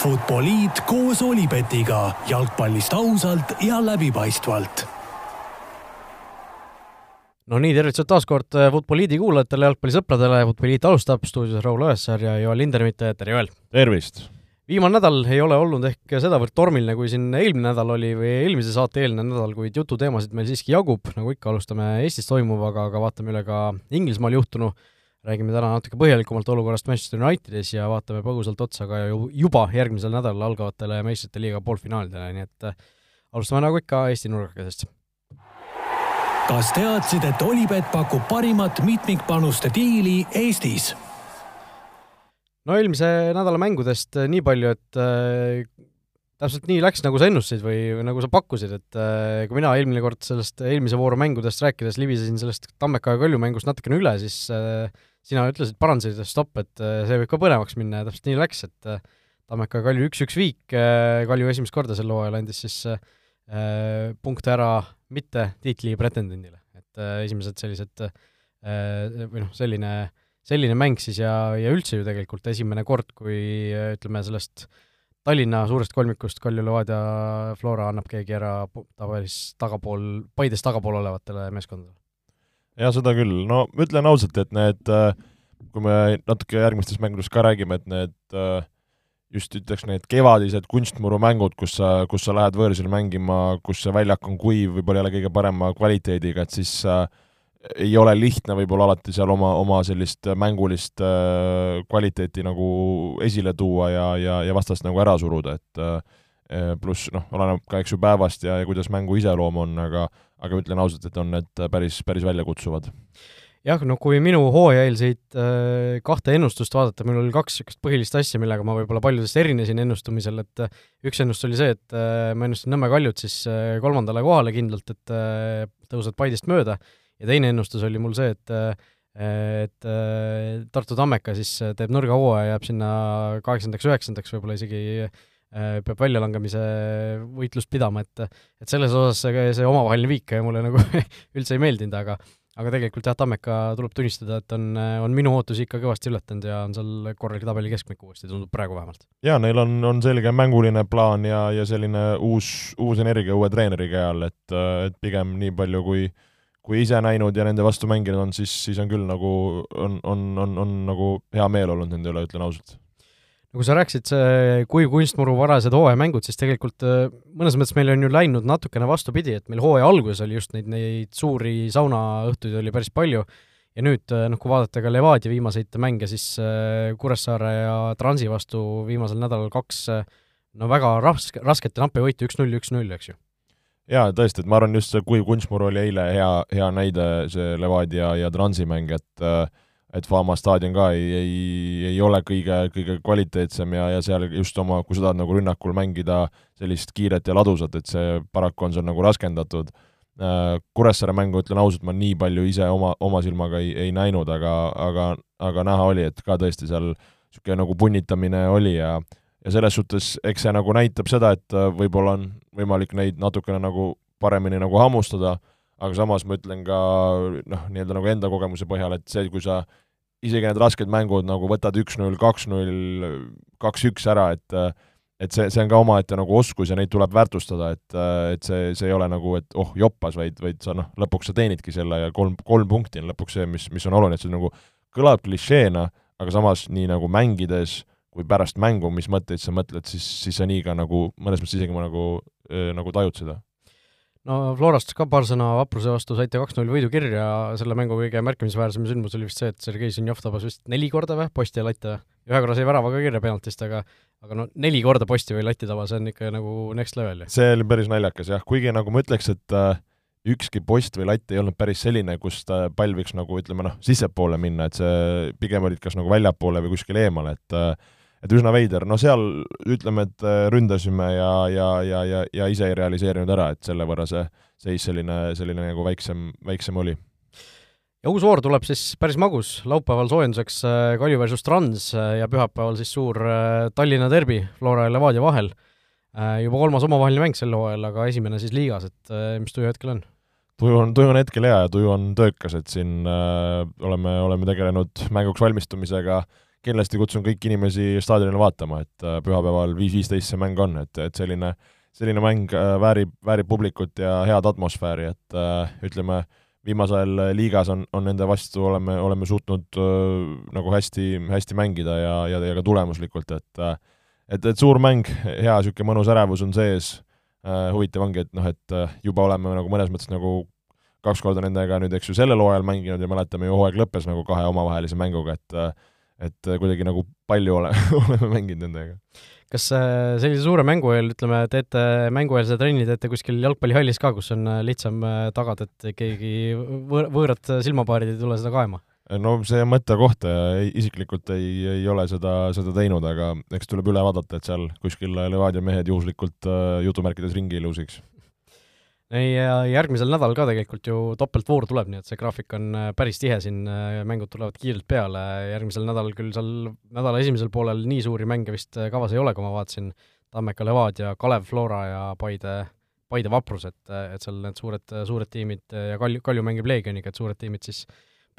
Futboliit koos Olipetiga jalgpallist ausalt ja läbipaistvalt. no nii, tervitused taas kord Futboliidi kuulajatele, jalgpallisõpradele, Futboliit alustab, stuudios Raul Õessar ja Joel Lindermitt, tere Joel! tervist! viimane nädal ei ole olnud ehk sedavõrd tormiline, kui siin eelmine nädal oli või eelmise saate eelne nädal, kuid jututeemasid meil siiski jagub, nagu ikka, alustame Eestis toimuvaga, aga vaatame üle ka Inglismaal juhtunu, räägime täna natuke põhjalikumalt olukorrast Manchester Unitedis ja vaatame põgusalt otsa ka juba järgmisel nädalal algavatele meistrite liiga poolfinaalidele, nii et äh, alustame nagu ikka Eesti nurgakesest. kas teadsid, et Olipet pakub parimat mitmikpanuste diili Eestis? no eelmise nädala mängudest äh, nii palju, et äh, täpselt nii läks, nagu sa ennustasid või, nagu sa pakkusid, et kui mina eelmine kord sellest eelmise vooru mängudest rääkides libisesin sellest Tammeka ja Kalju mängust natukene üle, siis äh, sina ütlesid, parandasid, et stopp, et äh, see võib ka põnevaks minna ja täpselt nii läks, et äh, Tammeka Kalju üks-üks viik äh,, Kalju esimest korda sel hooajal andis siis punkte ära mitte tiitli pretendendile, et esimesed sellised või noh, selline selline mäng siis ja, ja üldse ju tegelikult esimene kord, kui ütleme, sellest Tallinna suurest kolmikust Kalju Levadia Flora annab keegi ära tavalises tagapool, Paides tagapool olevatele meeskondadele. Jaa, seda küll, no ma ütlen ausalt, et need, kui me natuke järgmistes mängudes ka räägime, et need just ütleks, need kevadised kunstmurumängud, kus sa, kus sa lähed võõrsil mängima, kus see väljak on kuiv, võib-olla ei ole kõige parema kvaliteediga, et siis äh, ei ole lihtne võib-olla alati seal oma, oma sellist mängulist äh, kvaliteeti nagu esile tuua ja, ja, ja vastast nagu ära suruda, et äh, pluss noh, oleneb ka eks ju päevast ja, ja kuidas mängu iseloom on, aga aga ütlen ausalt, et on need päris, päris väljakutsuvad. jah, no kui minu hooajaeelseid äh, kahte ennustust vaadata, minul oli kaks niisugust põhilist asja, millega ma võib-olla paljudest erinesin ennustumisel, et äh, üks ennustus oli see, et ma ennustasin Nõmme Kaljut siis kolmandale kohale kindlalt, et tõused Paidest mööda ja teine ennustus oli mul see, et et Tartu Tammeka siis teeb nõrga hooaja, jääb sinna kaheksandaks, üheksandaks, võib-olla isegi peab väljalangemise võitlust pidama, et et selles osas see, see omavaheline viik mulle nagu üldse ei meeldinud, aga aga tegelikult jah, Tammeka tuleb tunnistada, et on, on minu ootusi ikka kõvasti ületanud ja on seal korralik tabeli keskmik uuesti, tundub praegu vähemalt. jaa, neil on, on selge mänguline plaan ja, ja selline uus, uus energia uue treeneri käe all, et, et pigem nii palju, kui äh, kui ise näinud ja nende vastu mänginud on, siis, siis on küll nagu, on, on, on, on nagu hea meel olnud nende üle, ütlen ausalt. Kui sa rääkisid, see kuiv kunstmuru varased hooajamängud, siis tegelikult äh, mõnes mõttes meil on ju läinud natukene vastupidi, et meil hooaja alguses oli just neid, neid suuri saunaõhtuid oli päris palju. Ja nüüd äh, noh, kui vaadata ka Levadia viimaseid mänge, siis äh, Kuressaare ja Transi vastu viimasel nädalal kaks no väga raske, rasket ja nappe võitu, üks-null, üks-null, eks ju. Jaa, tõesti, et ma arvan, just see kuiv kunstmuru oli eile hea, hea näide, see Levadia ja Transi mäng, et et Fama staadion ka ei, ei, ei ole kõige, kõige kvaliteetsem ja, ja seal just oma, kui sa tahad nagu rünnakul mängida sellist kiiret ja ladusat, et see paraku on seal nagu raskendatud. Kuressaare mängu, ütlen ausalt, ma nii palju ise oma, oma silmaga ei, ei näinud, aga, aga, aga näha oli, et ka tõesti seal niisugune nagu punnitamine oli ja ja selles suhtes eks see nagu näitab seda, et äh, võib-olla on võimalik neid natukene nagu paremini nagu hammustada, aga samas ma ütlen ka noh, nii-öelda nagu enda kogemuse põhjal, et see, kui sa isegi need rasked mängud nagu võtad üks-null, kaks-null, kaks-üks ära, et et see, see on ka omaette nagu oskus ja neid tuleb väärtustada, et, et see, see ei ole nagu, et oh, joppas, vaid, vaid sa noh, lõpuks sa teenidki selle ja kolm, kolm punkti on lõpuks see, mis, mis on oluline, et see nagu kõlab klišeena, aga samas nii nagu mängides kui pärast mängu, mis mõtteid sa mõtled, siis, siis sa nii ka nagu mõnes mõttes isegi nagu, nagu tajud seda. No Florast ka paar sõna vapruse vastu saite kaks-null võidu kirja, selle mängu kõige märkimisväärsem sündmus oli vist see, et Sergei Zinjov tabas vist neli korda või, posti ja latte. Või? ühe korra sai värava ka kirja penaltist, aga aga no neli korda posti või latti taba, see on ikka nagu next level see oli päris naljakas jah, kuigi nagu ma ütleks, et äh, ükski post või latt ei olnud päris selline, kus ta pall võiks nagu ütleme noh, sissepoole minna, et see pigem olid kas nagu väljapoole või kuskile eemale, et äh, et üsna veider, no seal ütleme, et äh, ründasime ja, ja, ja, ja, ja ise ei realiseerinud ära, et selle võrra see seis selline, selline nagu väiksem, väiksem oli. ja uus voor tuleb siis päris magus, laupäeval soojenduseks äh, Kalju versus Trans äh, ja pühapäeval siis suur Tallinna derbi Flora ja Levadia vahel. juba kolmas omavaheline mäng sel hooajal, aga esimene siis liigas, et mis tuju hetkel on? tuju on, tuju on hetkel hea ja tuju on töökas, et siin äh, oleme, oleme tegelenud mänguks valmistumisega äh, kindlasti kutsun kõiki inimesi staadionile vaatama, et pühapäeval viis viisteist see mäng on, et, et selline, selline mäng väärib, väärib publikut ja head atmosfääri, et ütleme, viimasel ajal liigas on, on nende vastu oleme, oleme suutnud äh, nagu hästi, hästi mängida ja, ja, ja ka tulemuslikult, et et, et suur mäng, hea niisugune mõnus ärevus on sees. Äh,, huvitav ongi, et noh, et juba oleme nagu mõnes mõttes nagu kaks korda nendega nüüd, eks ju, sellel hooajal mänginud ja mäletame ju, hooaeg lõppes nagu kahe omavahelise mänguga, et et kuidagi nagu palju ole, oleme mänginud nendega kas äh, sellise suure mängu eel, ütleme, teete mängueelse trenni, teete kuskil jalgpallihallis ka, kus on äh, lihtsam äh, tagada, et keegi võõr, võõrad silmapaarid ei tule seda kaema? no see on mõttekoht isiklikult ei, ei ole seda, seda teinud, aga eks tuleb üle vaadata, et seal kuskil Levadia mehed juhuslikult jutumärkides ringi ei luusiks ei, ja järgmisel nädalal ka tegelikult ju topeltvoor tuleb, nii et see graafik on äh, päris tihe siin, äh, mängud tulevad kiirelt peale, järgmisel nädalal küll seal nädala esimesel poolel nii suuri mänge vist äh, kavas ei ole, kui ma vaatasin, Tammeka Levadia, Kalev Flora ja Paide, Paide Vaprus, et, et seal need suured, suured tiimid ja Kalju, Kalju mängib Leegioniga, et suured tiimid siis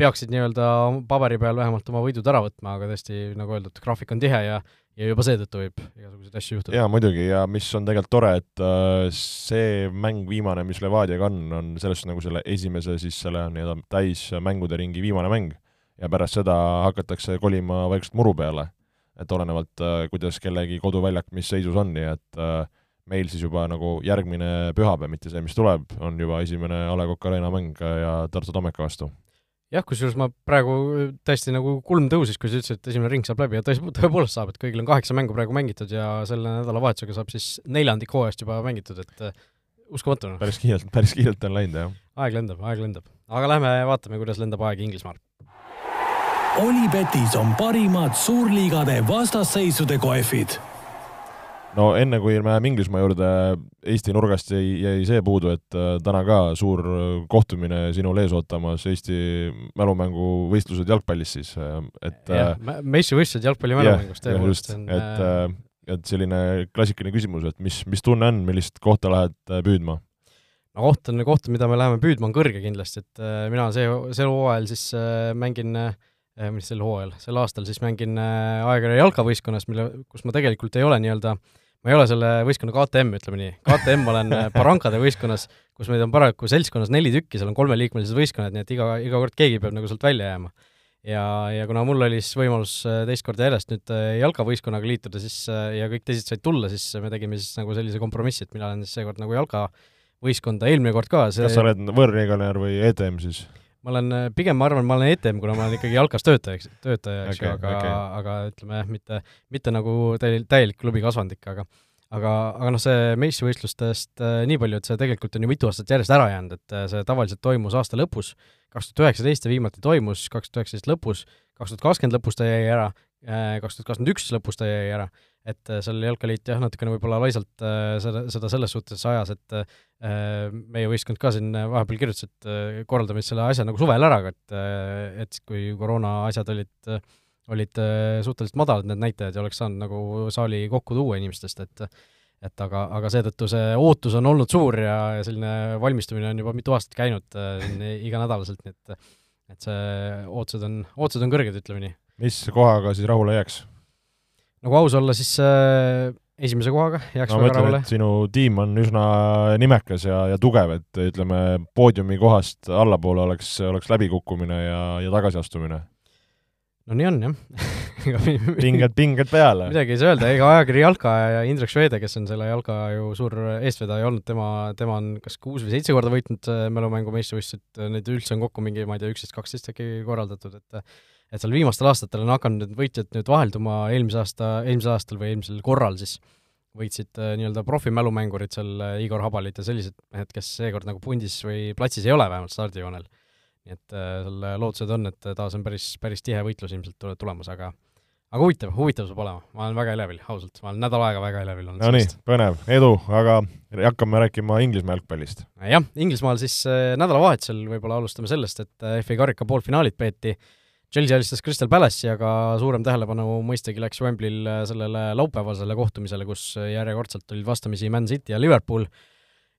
peaksid nii-öelda paberi peal vähemalt oma võidud ära võtma, aga tõesti, nagu öeldud, graafik on tihe ja ja juba seetõttu võib igasuguseid asju juhtuda. jaa, muidugi, ja mis on tegelikult tore, et äh, see mäng viimane, mis Levadiaga on, on selles nagu selle esimese siis selle nii-öelda täismängude ringi viimane mäng ja pärast seda hakatakse kolima vaikselt muru peale. et olenevalt äh,, kuidas kellegi koduväljak mis seisus on, nii et äh, meil siis juba nagu järgmine pühapäev, mitte see, mis tuleb, on juba esimene A Le Coq Arena mäng ja Tartu Tammeka vastu jah, kusjuures ma praegu täiesti nagu kulm tõusis, kui sa ütlesid, et esimene ring saab läbi ja tõepoolest saab, et kõigil on kaheksa mängu praegu mängitud ja selle nädalavahetusega saab siis neljandik hooajast juba mängitud, et uh, uskumatu. päris kiirelt, päris kiirelt on läinud, jah. aeg lendab, aeg lendab. aga lähme vaatame, kuidas lendab aeg Inglismaal. Olipetis on parimad suurliigade vastasseisude kohvid no enne, kui me läheme Inglismaa juurde, Eesti nurgast jäi, jäi see puudu, et äh, täna ka suur kohtumine sinul ees ootamas, Eesti mälumänguvõistlused jalgpallis siis, äh, et jah, äh, meistrivõistlused jalgpalli mälumängust tõepoolest. et äh,, et selline klassikaline küsimus, et mis, mis tunne on, millist kohta lähed püüdma? no koht on koht, mida me läheme püüdma, on kõrge kindlasti, et mina see, sel hooajal siis mängin mis sel hooajal, sel aastal siis mängin ajakirja jalkavõistkonnas, mille, kus ma tegelikult ei ole nii-öelda äh, ma ei ole selle võistkonna KTM, ütleme nii. KTM olen äh, Barrancade võistkonnas, kus meid on paraku seltskonnas neli tükki, seal on kolmeliikmelised võistkonnad, nii et iga, iga kord keegi peab nagu sealt välja jääma. ja, ja kuna mul oli siis võimalus äh, teist korda järjest nüüd äh, jalkavõistkonnaga liituda, siis ja kõik teised said tulla, siis me tegime siis nagu sellise kompromissi, et mina olen siis seekord nagu jalkavõistkonda, eelmine kord ka see kas sa oled võõrlegionär või ETM siis? Ma olen, pigem ma arvan, ma olen ETM, kuna ma olen ikkagi jalkas töötaja, eks, töötaja, eks ju okay,, aga okay., aga ütleme jah, mitte, mitte nagu täi-, täielik klubi kasvandik, aga aga, aga noh, see meistrivõistlustest äh, nii palju, et see tegelikult on ju mitu aastat järjest ära jäänud, et äh, see tavaliselt toimus aasta lõpus, kaks tuhat üheksateist see viimati toimus, kaks tuhat üheksateist lõpus, kaks tuhat kakskümmend lõpus ta jäi ära äh,, kaks tuhat kakskümmend üks lõpus ta jäi ära, et äh, seal Jalkaliit jah, natukene võib-olla laisalt äh, seda, seda selles suhtes ajas, et äh, meie võistkond ka siin vahepeal kirjutas, et äh, korraldame siis selle asja nagu suvel ära, et äh, et kui koroona asjad olid äh, olid äh, suhteliselt madalad need näitajad ja oleks saanud nagu saali kokku tuua inimestest, et et aga, aga seetõttu see ootus on olnud suur ja, ja selline valmistumine on juba mitu aastat käinud äh, siin iganädalaselt, nii et et see ootused on, ootused on kõrged, ütleme nii. mis kohaga siis rahule jääks? nagu aus olla, siis äh, esimese kohaga jääks no, väga rahule. sinu tiim on üsna nimekas ja, ja tugev, et ütleme, poodiumi kohast allapoole oleks, oleks läbikukkumine ja, ja tagasiastumine no nii on jah. Pinged, pinged peale. midagi ei saa öelda, ega ajakiri Jalka ja Indrek Švede, kes on selle Jalka ju suur eestvedaja olnud, tema, tema on kas kuus või seitse korda võitnud äh, mälumängu meistrivõistlused, neid üldse on kokku mingi, ma ei tea, üksteist, kaksteist äkki korraldatud, et et seal viimastel aastatel on hakanud need võitjad nüüd vahelduma, eelmise aasta, eelmisel aastal või eelmisel korral siis võitsid äh, nii-öelda profimälumängurid seal äh, Igor Habalit ja sellised mehed, kes seekord nagu pundis või platsis ei ole vähemalt stardijoonel nii et äh, seal lootused on, et taas on päris, päris tihe võitlus ilmselt tulemas, aga aga huvitav, huvitav saab olema, ma olen väga elevil, ausalt, ma olen nädal aega väga elevil olnud. no nii, põnev, edu, aga hakkame rääkima Inglismaa jalgpallist. jah, Inglismaal siis äh, nädalavahetusel võib-olla alustame sellest, et äh, FA karika poolfinaalid peeti, Chelsea alistas Crystal Palace'i, aga suurem tähelepanu mõistagi läks Wembley'l äh, sellele laupäevasele kohtumisele, kus järjekordselt olid vastamisi Man City ja Liverpool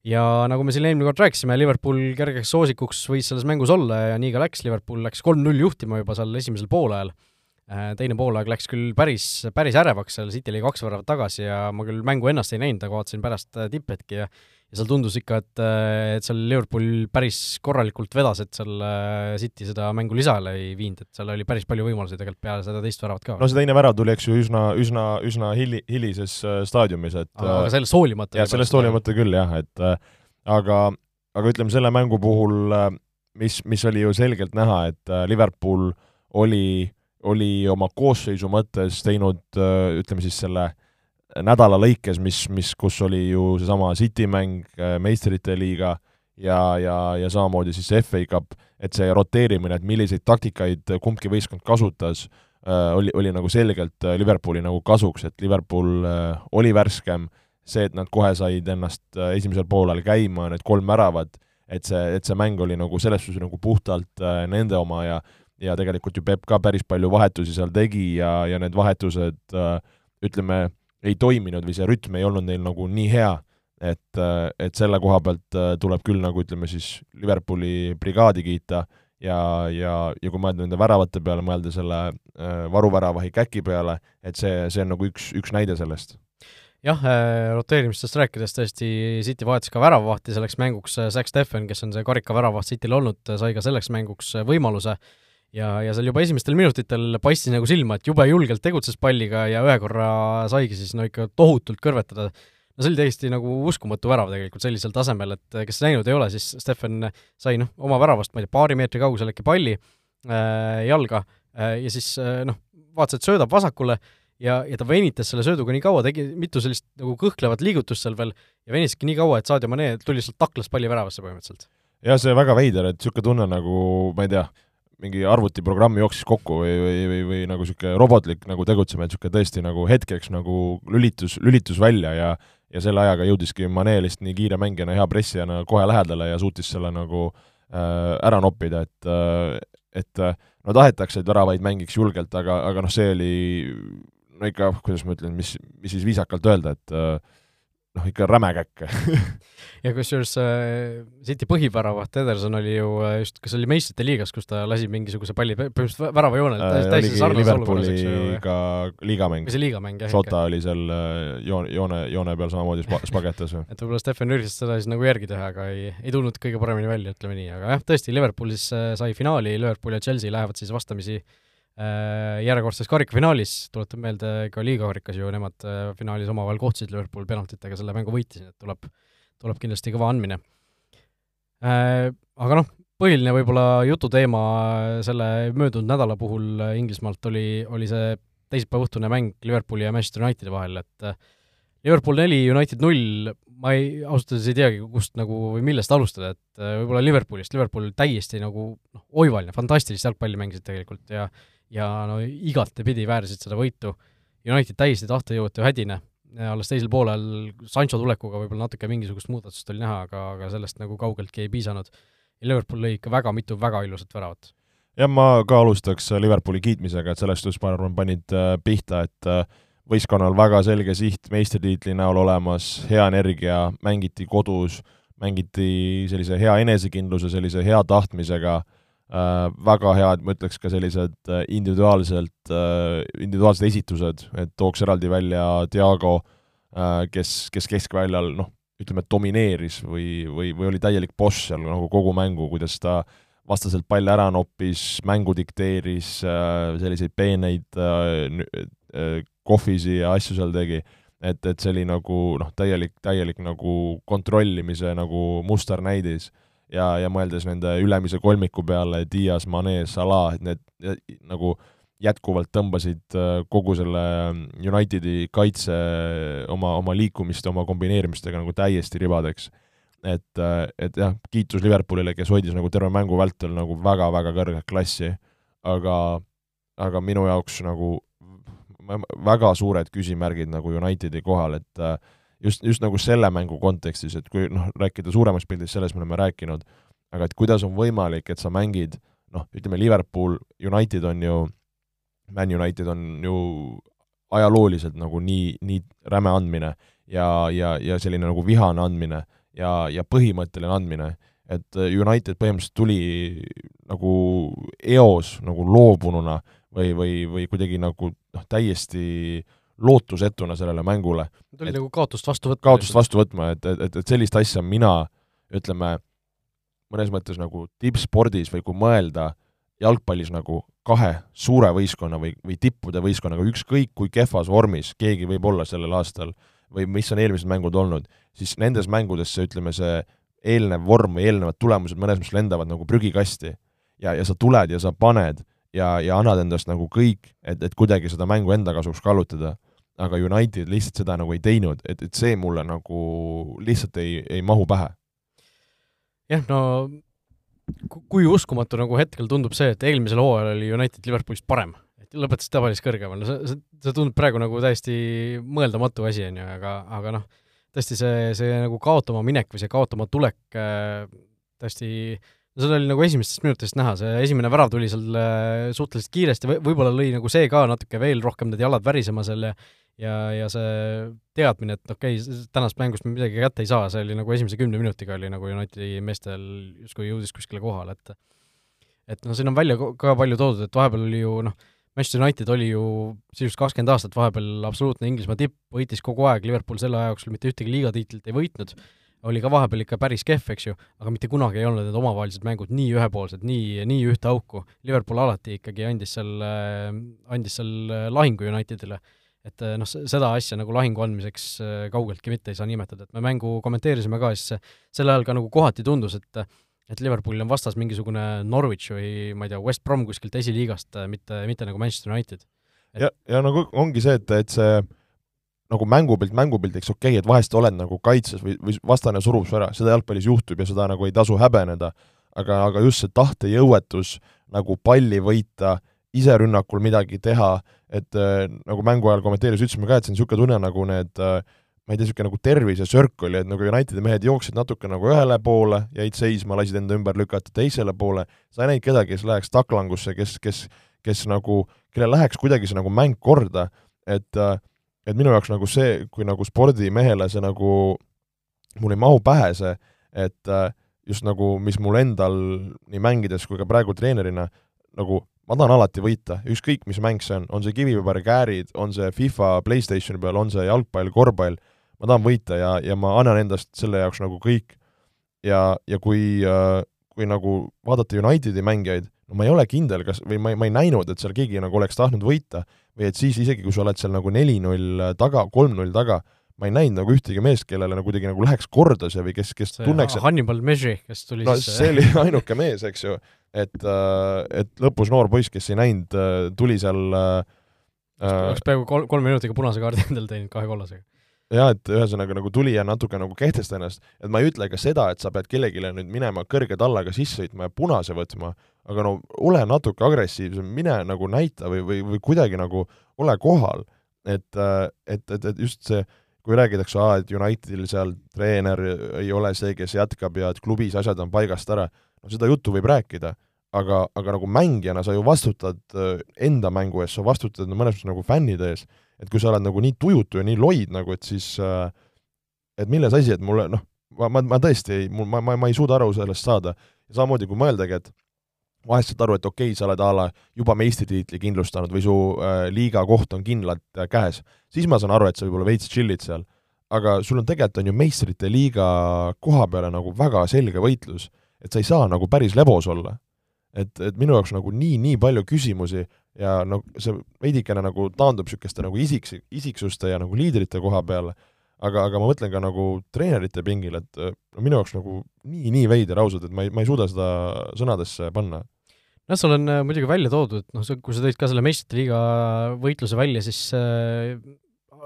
ja nagu me siin eelmine kord rääkisime, Liverpool kergeks soosikuks võis selles mängus olla ja nii ka läks, Liverpool läks kolm-null juhtima juba seal esimesel poolajal. teine poolaeg läks küll päris, päris ärevaks, seal City oli kaks väravat tagasi ja ma küll mängu ennast ei näinud, aga vaatasin pärast tipphetki ja ja seal tundus ikka, et, et seal Liverpool päris korralikult vedas, et seal City seda mängu lisale ei viinud, et seal oli päris palju võimalusi tegelikult peale seda teist väravat ka. no see teine värav tuli, eks ju, üsna, üsna, üsna hili, hilises staadiumis, et aga, aga sellest hoolimata jah, sellest hoolimata küll jah, et aga, aga ütleme, selle mängu puhul mis, mis oli ju selgelt näha, et Liverpool oli, oli oma koosseisu mõttes teinud ütleme siis selle nädala lõikes, mis, mis, kus oli ju seesama City mäng, äh, meistrite liiga ja, ja, ja samamoodi siis FA Cup, et see roteerimine, et milliseid taktikaid kumbki võistkond kasutas, äh, oli, oli nagu selgelt äh, Liverpooli nagu kasuks, et Liverpool oli värskem, see, et nad kohe said ennast esimesel poolel käima, need kolm väravat, et see, et see mäng oli nagu selles suhtes nagu puhtalt nende oma ja ja tegelikult ju Peep ka päris palju vahetusi seal tegi ja, ja need vahetused ütleme, ei toiminud või see rütm ei olnud neil nagu nii hea, et, et selle koha pealt äh, tuleb küll nagu ütleme siis Liverpooli brigaadi kiita ja, ja, ja kui mõelda nende väravate peale, mõelda selle äh, varuväravahi käki peale, et see, see on nagu üks, üks näide sellest. Jah, äh, roteerimistest rääkides tõesti City vahetas ka väravavahti selleks mänguks, Zack Steffen, kes on see karika väravavaht Cityl olnud, sai ka selleks mänguks võimaluse ja, ja seal juba esimestel minutitel paistis nagu silma, et jube julgelt tegutses palliga ja ühe korra saigi siis no ikka tohutult kõrvetada. no see oli täiesti nagu uskumatu värav tegelikult sellisel tasemel, et kes näinud ei ole, siis Stefan sai noh, oma väravast, ma ei tea, paari meetri kaugusel äkki palli äh, jalga äh, ja siis äh, noh, vaatas, et söödab vasakule ja, ja ta venitas selle sööduga nii kaua, tegi mitu sellist nagu kõhklevat liigutust seal veel ja venitaski nii kaua, et Sadio Mane tuli lihtsalt taklas palli väravasse põhimõtteliselt. jah, see väga veider, et niisugune tunne nagu, ma ei tea, mingi arvutiprogramm jooksis kokku või, või, või, või nagu niisugune robotlik nagu tegutsema, et niisugune tõesti nagu hetkeks nagu lülitus, lülitus välja ja ja selle ajaga jõudiski Mane lihtsalt nii kiire mängijana, hea pressijana kohe lähedale ja suutis selle nagu äh, ära noppida, et äh, et no tahetakse, et väravaid mängiks julgelt, aga, aga noh, see oli no ikka, kuidas ma ütlen, mis, mis siis viisakalt öelda, et äh, noh, ikka räme käkk ja kusjuures äh, City põhiväravat Ederson oli ju äh, just, kas oli meistrite liigas, kus ta lasi mingisuguse palli põhimõtteliselt väravajoonelt äh, täiesti sarnases olukorras, eks ju. Liverpooliga liigamäng. või see liigamäng, jah. Šota oli seal äh, joon, joone, joone peal samamoodi spa-, spagetas või? et võib-olla Stefan üritas seda siis nagu järgi teha, aga ei, ei tulnud kõige paremini välja, ütleme nii, aga jah, tõesti, Liverpool siis sai finaali, Liverpool ja Chelsea lähevad siis vastamisi äh, Äh, järjekordses karikafinaalis, tuletan meelde, ka liigakarikas ju nemad äh, finaalis omavahel kohtusid, Liverpool penaltitega selle mängu võitis, nii et tuleb, tuleb kindlasti kõva andmine. Äh, aga noh, põhiline võib-olla jututeema selle möödunud nädala puhul Inglismaalt oli, oli see teisipäeva õhtune mäng Liverpooli ja Manchester Unitedi vahel, et Liverpool neli, United null, ma ei, ausalt öeldes ei teagi, kust nagu või millest alustada, et võib-olla Liverpoolist, Liverpool täiesti nagu noh, oivaline, fantastilist jalgpalli mängisid tegelikult ja ja no igatepidi väärisid seda võitu. United täiesti tahtejõuetu hädine, alles teisel poolel Sancho tulekuga võib-olla natuke mingisugust muudatust oli näha, aga, aga sellest nagu kaugeltki ei piisanud. ja Liverpool lõi ikka väga mitu väga ilusat väravat. jah, ma ka alustaks Liverpooli kiitmisega, et selles suhtes ma arvan, panid äh, pihta, et äh, võistkonnal väga selge siht meistritiitli näol olemas, hea energia, mängiti kodus, mängiti sellise hea enesekindluse, sellise hea tahtmisega äh,, äh, väga head, ma ütleks ka sellised äh, individuaalselt äh,, individuaalsed esitused, et tooks eraldi välja Diago äh,, kes, kes keskväljal noh, ütleme, domineeris või, või, või oli täielik boss seal nagu kogu mängu, kuidas ta vastaselt palle ära noppis, mängu dikteeris äh,, selliseid peeneid äh, äh, kohvisi ja asju seal tegi, et, et see oli nagu noh, täielik, täielik nagu kontrollimise nagu musternäidis ja, ja mõeldes nende ülemise kolmiku peale, Dias, Mane, Salah, et need nagu jätkuvalt tõmbasid äh, kogu selle Unitedi kaitse oma, oma liikumiste, oma kombineerimistega nagu täiesti ribadeks. et, äh, et jah, kiitus Liverpoolile, kes hoidis nagu terve mängu vältel nagu väga-väga kõrget klassi, aga, aga minu jaoks nagu väga suured küsimärgid nagu Unitedi kohal, et äh, just, just nagu selle mängu kontekstis, et kui noh, rääkida suuremas pildis, sellest me oleme rääkinud, aga et kuidas on võimalik, et sa mängid noh, ütleme Liverpool, United on ju, Man United on ju ajalooliselt nagu nii, nii räme andmine ja, ja, ja selline nagu vihane andmine ja, ja põhimõtteline andmine, et United põhimõtteliselt tuli nagu eos nagu loobununa või, või, või kuidagi nagu noh, täiesti lootusetuna sellele mängule. tuli nagu kaotust vastu võtma. kaotust vastu võtma, et, et, et, et sellist asja mina, ütleme, mõnes mõttes nagu tippspordis või kui mõelda jalgpallis nagu kahe suure võistkonna või, või tippude võistkonnaga, ükskõik kui kehvas vormis keegi võib olla sellel aastal või mis on eelmised mängud olnud, siis nendes mängudes see, ütleme, see eelnev vorm või eelnevad tulemused mõnes mõttes lendavad nagu prügikasti. ja, ja sa tuled ja sa paned ja, ja annad endast nagu kõik, et, et kuidagi seda mängu enda kasuks kallutada. Aga United lihtsalt seda nagu ei teinud, et, et see mulle nagu lihtsalt ei, ei mahu pähe. jah, no kui uskumatu nagu hetkel tundub see, et eelmisel hooajal oli United Liverpoolist parem, et lõpetas tabelis kõrgemal, no see, see, see tundub praegu nagu täiesti mõeldamatu asi, on ju, aga, aga noh, tõesti see, see nagu kaotama minek või see kaotama tulek äh, tõesti no seda oli nagu esimestest minutitest näha, see esimene värav tuli seal äh, suhteliselt kiiresti, võib-olla lõi nagu see ka natuke veel rohkem need jalad värisema seal ja ja, ja see teadmine, et okei okay,, tänast mängust me midagi kätte ei saa, see oli nagu esimese kümne minutiga oli nagu Unitedi meestel justkui jõudis kuskile kohale, et et noh, siin on välja ka palju toodud, et vahepeal oli ju noh, Manchester United oli ju sisuliselt kakskümmend aastat vahepeal absoluutne Inglismaa tipp, võitis kogu aeg, Liverpool selle aja jooksul mitte ühtegi liigatiitlit ei võitnud, oli ka vahepeal ikka päris kehv, eks ju, aga mitte kunagi ei olnud need omavahelised mängud nii ühepoolsed, nii, nii ühte auku. Liverpool alati ikkagi andis seal, andis seal lahingu Unitedile et noh, seda asja nagu lahingu andmiseks äh, kaugeltki mitte ei saa nimetada, et me mängu kommenteerisime ka, siis sel ajal ka nagu kohati tundus, et et Liverpoolil on vastas mingisugune Norwich või ma ei tea, West Brom kuskilt esiliigast, mitte, mitte nagu Manchester United. ja, ja nagu ongi see, et, et see nagu mängupilt mängupildiks okei okay,, et vahest oled nagu kaitses või, või vastane surub su ära, seda jalgpallis juhtub ja seda nagu ei tasu häbeneda, aga, aga just see tahtejõuetus nagu palli võita, ise rünnakul midagi teha, et äh, nagu mängu ajal kommenteeris, ütlesime ka, et see on niisugune tunne nagu need äh, ma ei tea, niisugune nagu tervisesörk oli, et nagu Unitedi mehed jooksid natuke nagu ühele poole, jäid seisma, lasid enda ümber lükata teisele poole, sa ei näinud kedagi, kes läheks taklangusse, kes, kes, kes nagu, kellel läheks kuidagi see nagu mäng korda, et äh, et minu jaoks nagu see, kui nagu spordimehele see nagu, mul ei mahu pähe see, et äh, just nagu, mis mul endal nii mängides kui ka praegu treenerina nagu ma tahan alati võita, ükskõik mis mäng see on, on see kivipaberkäärid, on see FIFA Playstationi peal, on see jalgpall, korvpall, ma tahan võita ja, ja ma annan endast selle jaoks nagu kõik. ja, ja kui, äh, kui nagu vaadata Unitedi mängijaid, no ma ei ole kindel, kas, või ma ei, ma ei näinud, et seal keegi nagu oleks tahtnud võita, või et siis isegi, kui sa oled seal nagu neli-null taga, kolm-null taga, ma ei näinud nagu ühtegi meest, kellele nagu kuidagi nagu läheks korda see või kes, kes see tunneks Hannibal Mejri, kes tuli no, sisse. see oli ainuke mees, eks ju et, äh, et lõpus noor poiss, kes ei näinud, äh, tuli seal äh, oleks peaaegu kolm, kolme minutiga punase kaardi endale teeninud kahe kollasega. jah, et ühesõnaga nagu tuli ja natuke nagu kehtesta ennast, et ma ei ütle ka seda, et sa pead kellelegi nüüd minema kõrge tallaga sisse sõitma ja punase võtma, aga no ole natuke agressiivsem, mine nagu näita või, või, või kuidagi nagu ole kohal. et, et, et, et just see, kui räägitakse, et Unitedil seal treener ei ole see, kes jätkab ja et klubis asjad on paigast ära no seda juttu võib rääkida, aga, aga nagu mängijana sa ju vastutad äh, enda mängu eest, sa vastutad mõnes mõttes nagu fännide ees, et kui sa oled nagu nii tujutu ja nii loid nagu, et siis äh, et milles asi, et mulle noh, ma, ma, ma tõesti ei, mul, ma, ma, ma ei suuda aru sellest saada. samamoodi, kui mõeldagi, et vahest saad aru, et okei okay,, sa oled a la juba meistritiitli kindlustanud või su äh, liiga koht on kindlalt äh, käes, siis ma saan aru, et sa võib-olla veits chill'id seal. aga sul on tegelikult, on ju meistrite liiga koha peale nagu väga selge võitlus et sa ei saa nagu päris lebos olla. et, et minu jaoks nagu nii, nii palju küsimusi ja no see veidikene nagu taandub niisuguste nagu isiks, isiksuste ja nagu liidrite koha peale, aga, aga ma mõtlen ka nagu treenerite pingil, et no minu jaoks nagu nii, nii veider ausalt, et ma ei, ma ei suuda seda sõnadesse panna noh, seal on äh, muidugi välja toodud, noh, kui sa tõid ka selle meistrite liiga võitluse välja, siis äh,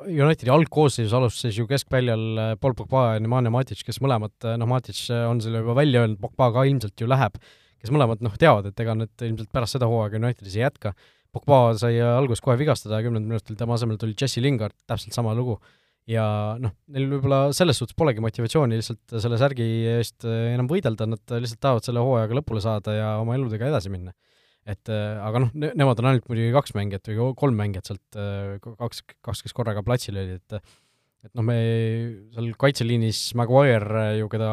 Unitedi algkoosseisus alustas ju keskväljal äh, Paul Pogba ja Nemanja Matic, kes mõlemad, äh, noh, Matic äh, on selle juba välja öelnud, Pogba ka ilmselt ju läheb, kes mõlemad noh, teavad, et ega nad ilmselt pärast seda hooaega Unitedis ei jätka. Pogba sai alguses kohe vigastada ja kümnendal minutil tema asemel tuli Jesse Lingard, täpselt sama lugu. ja noh, neil võib-olla selles suhtes polegi motivatsiooni lihtsalt selle särgi eest enam võidelda, nad lihtsalt tahavad selle hooajaga lõpule saada ja oma eludega edasi minna et äh, aga noh ne, nemad on ainult muidugi kaks mängijat või kolm mängijat sealt, äh, kaks, kaks, kes korraga platsil olid, et et noh, me seal kaitseliinis Maguire ju, keda,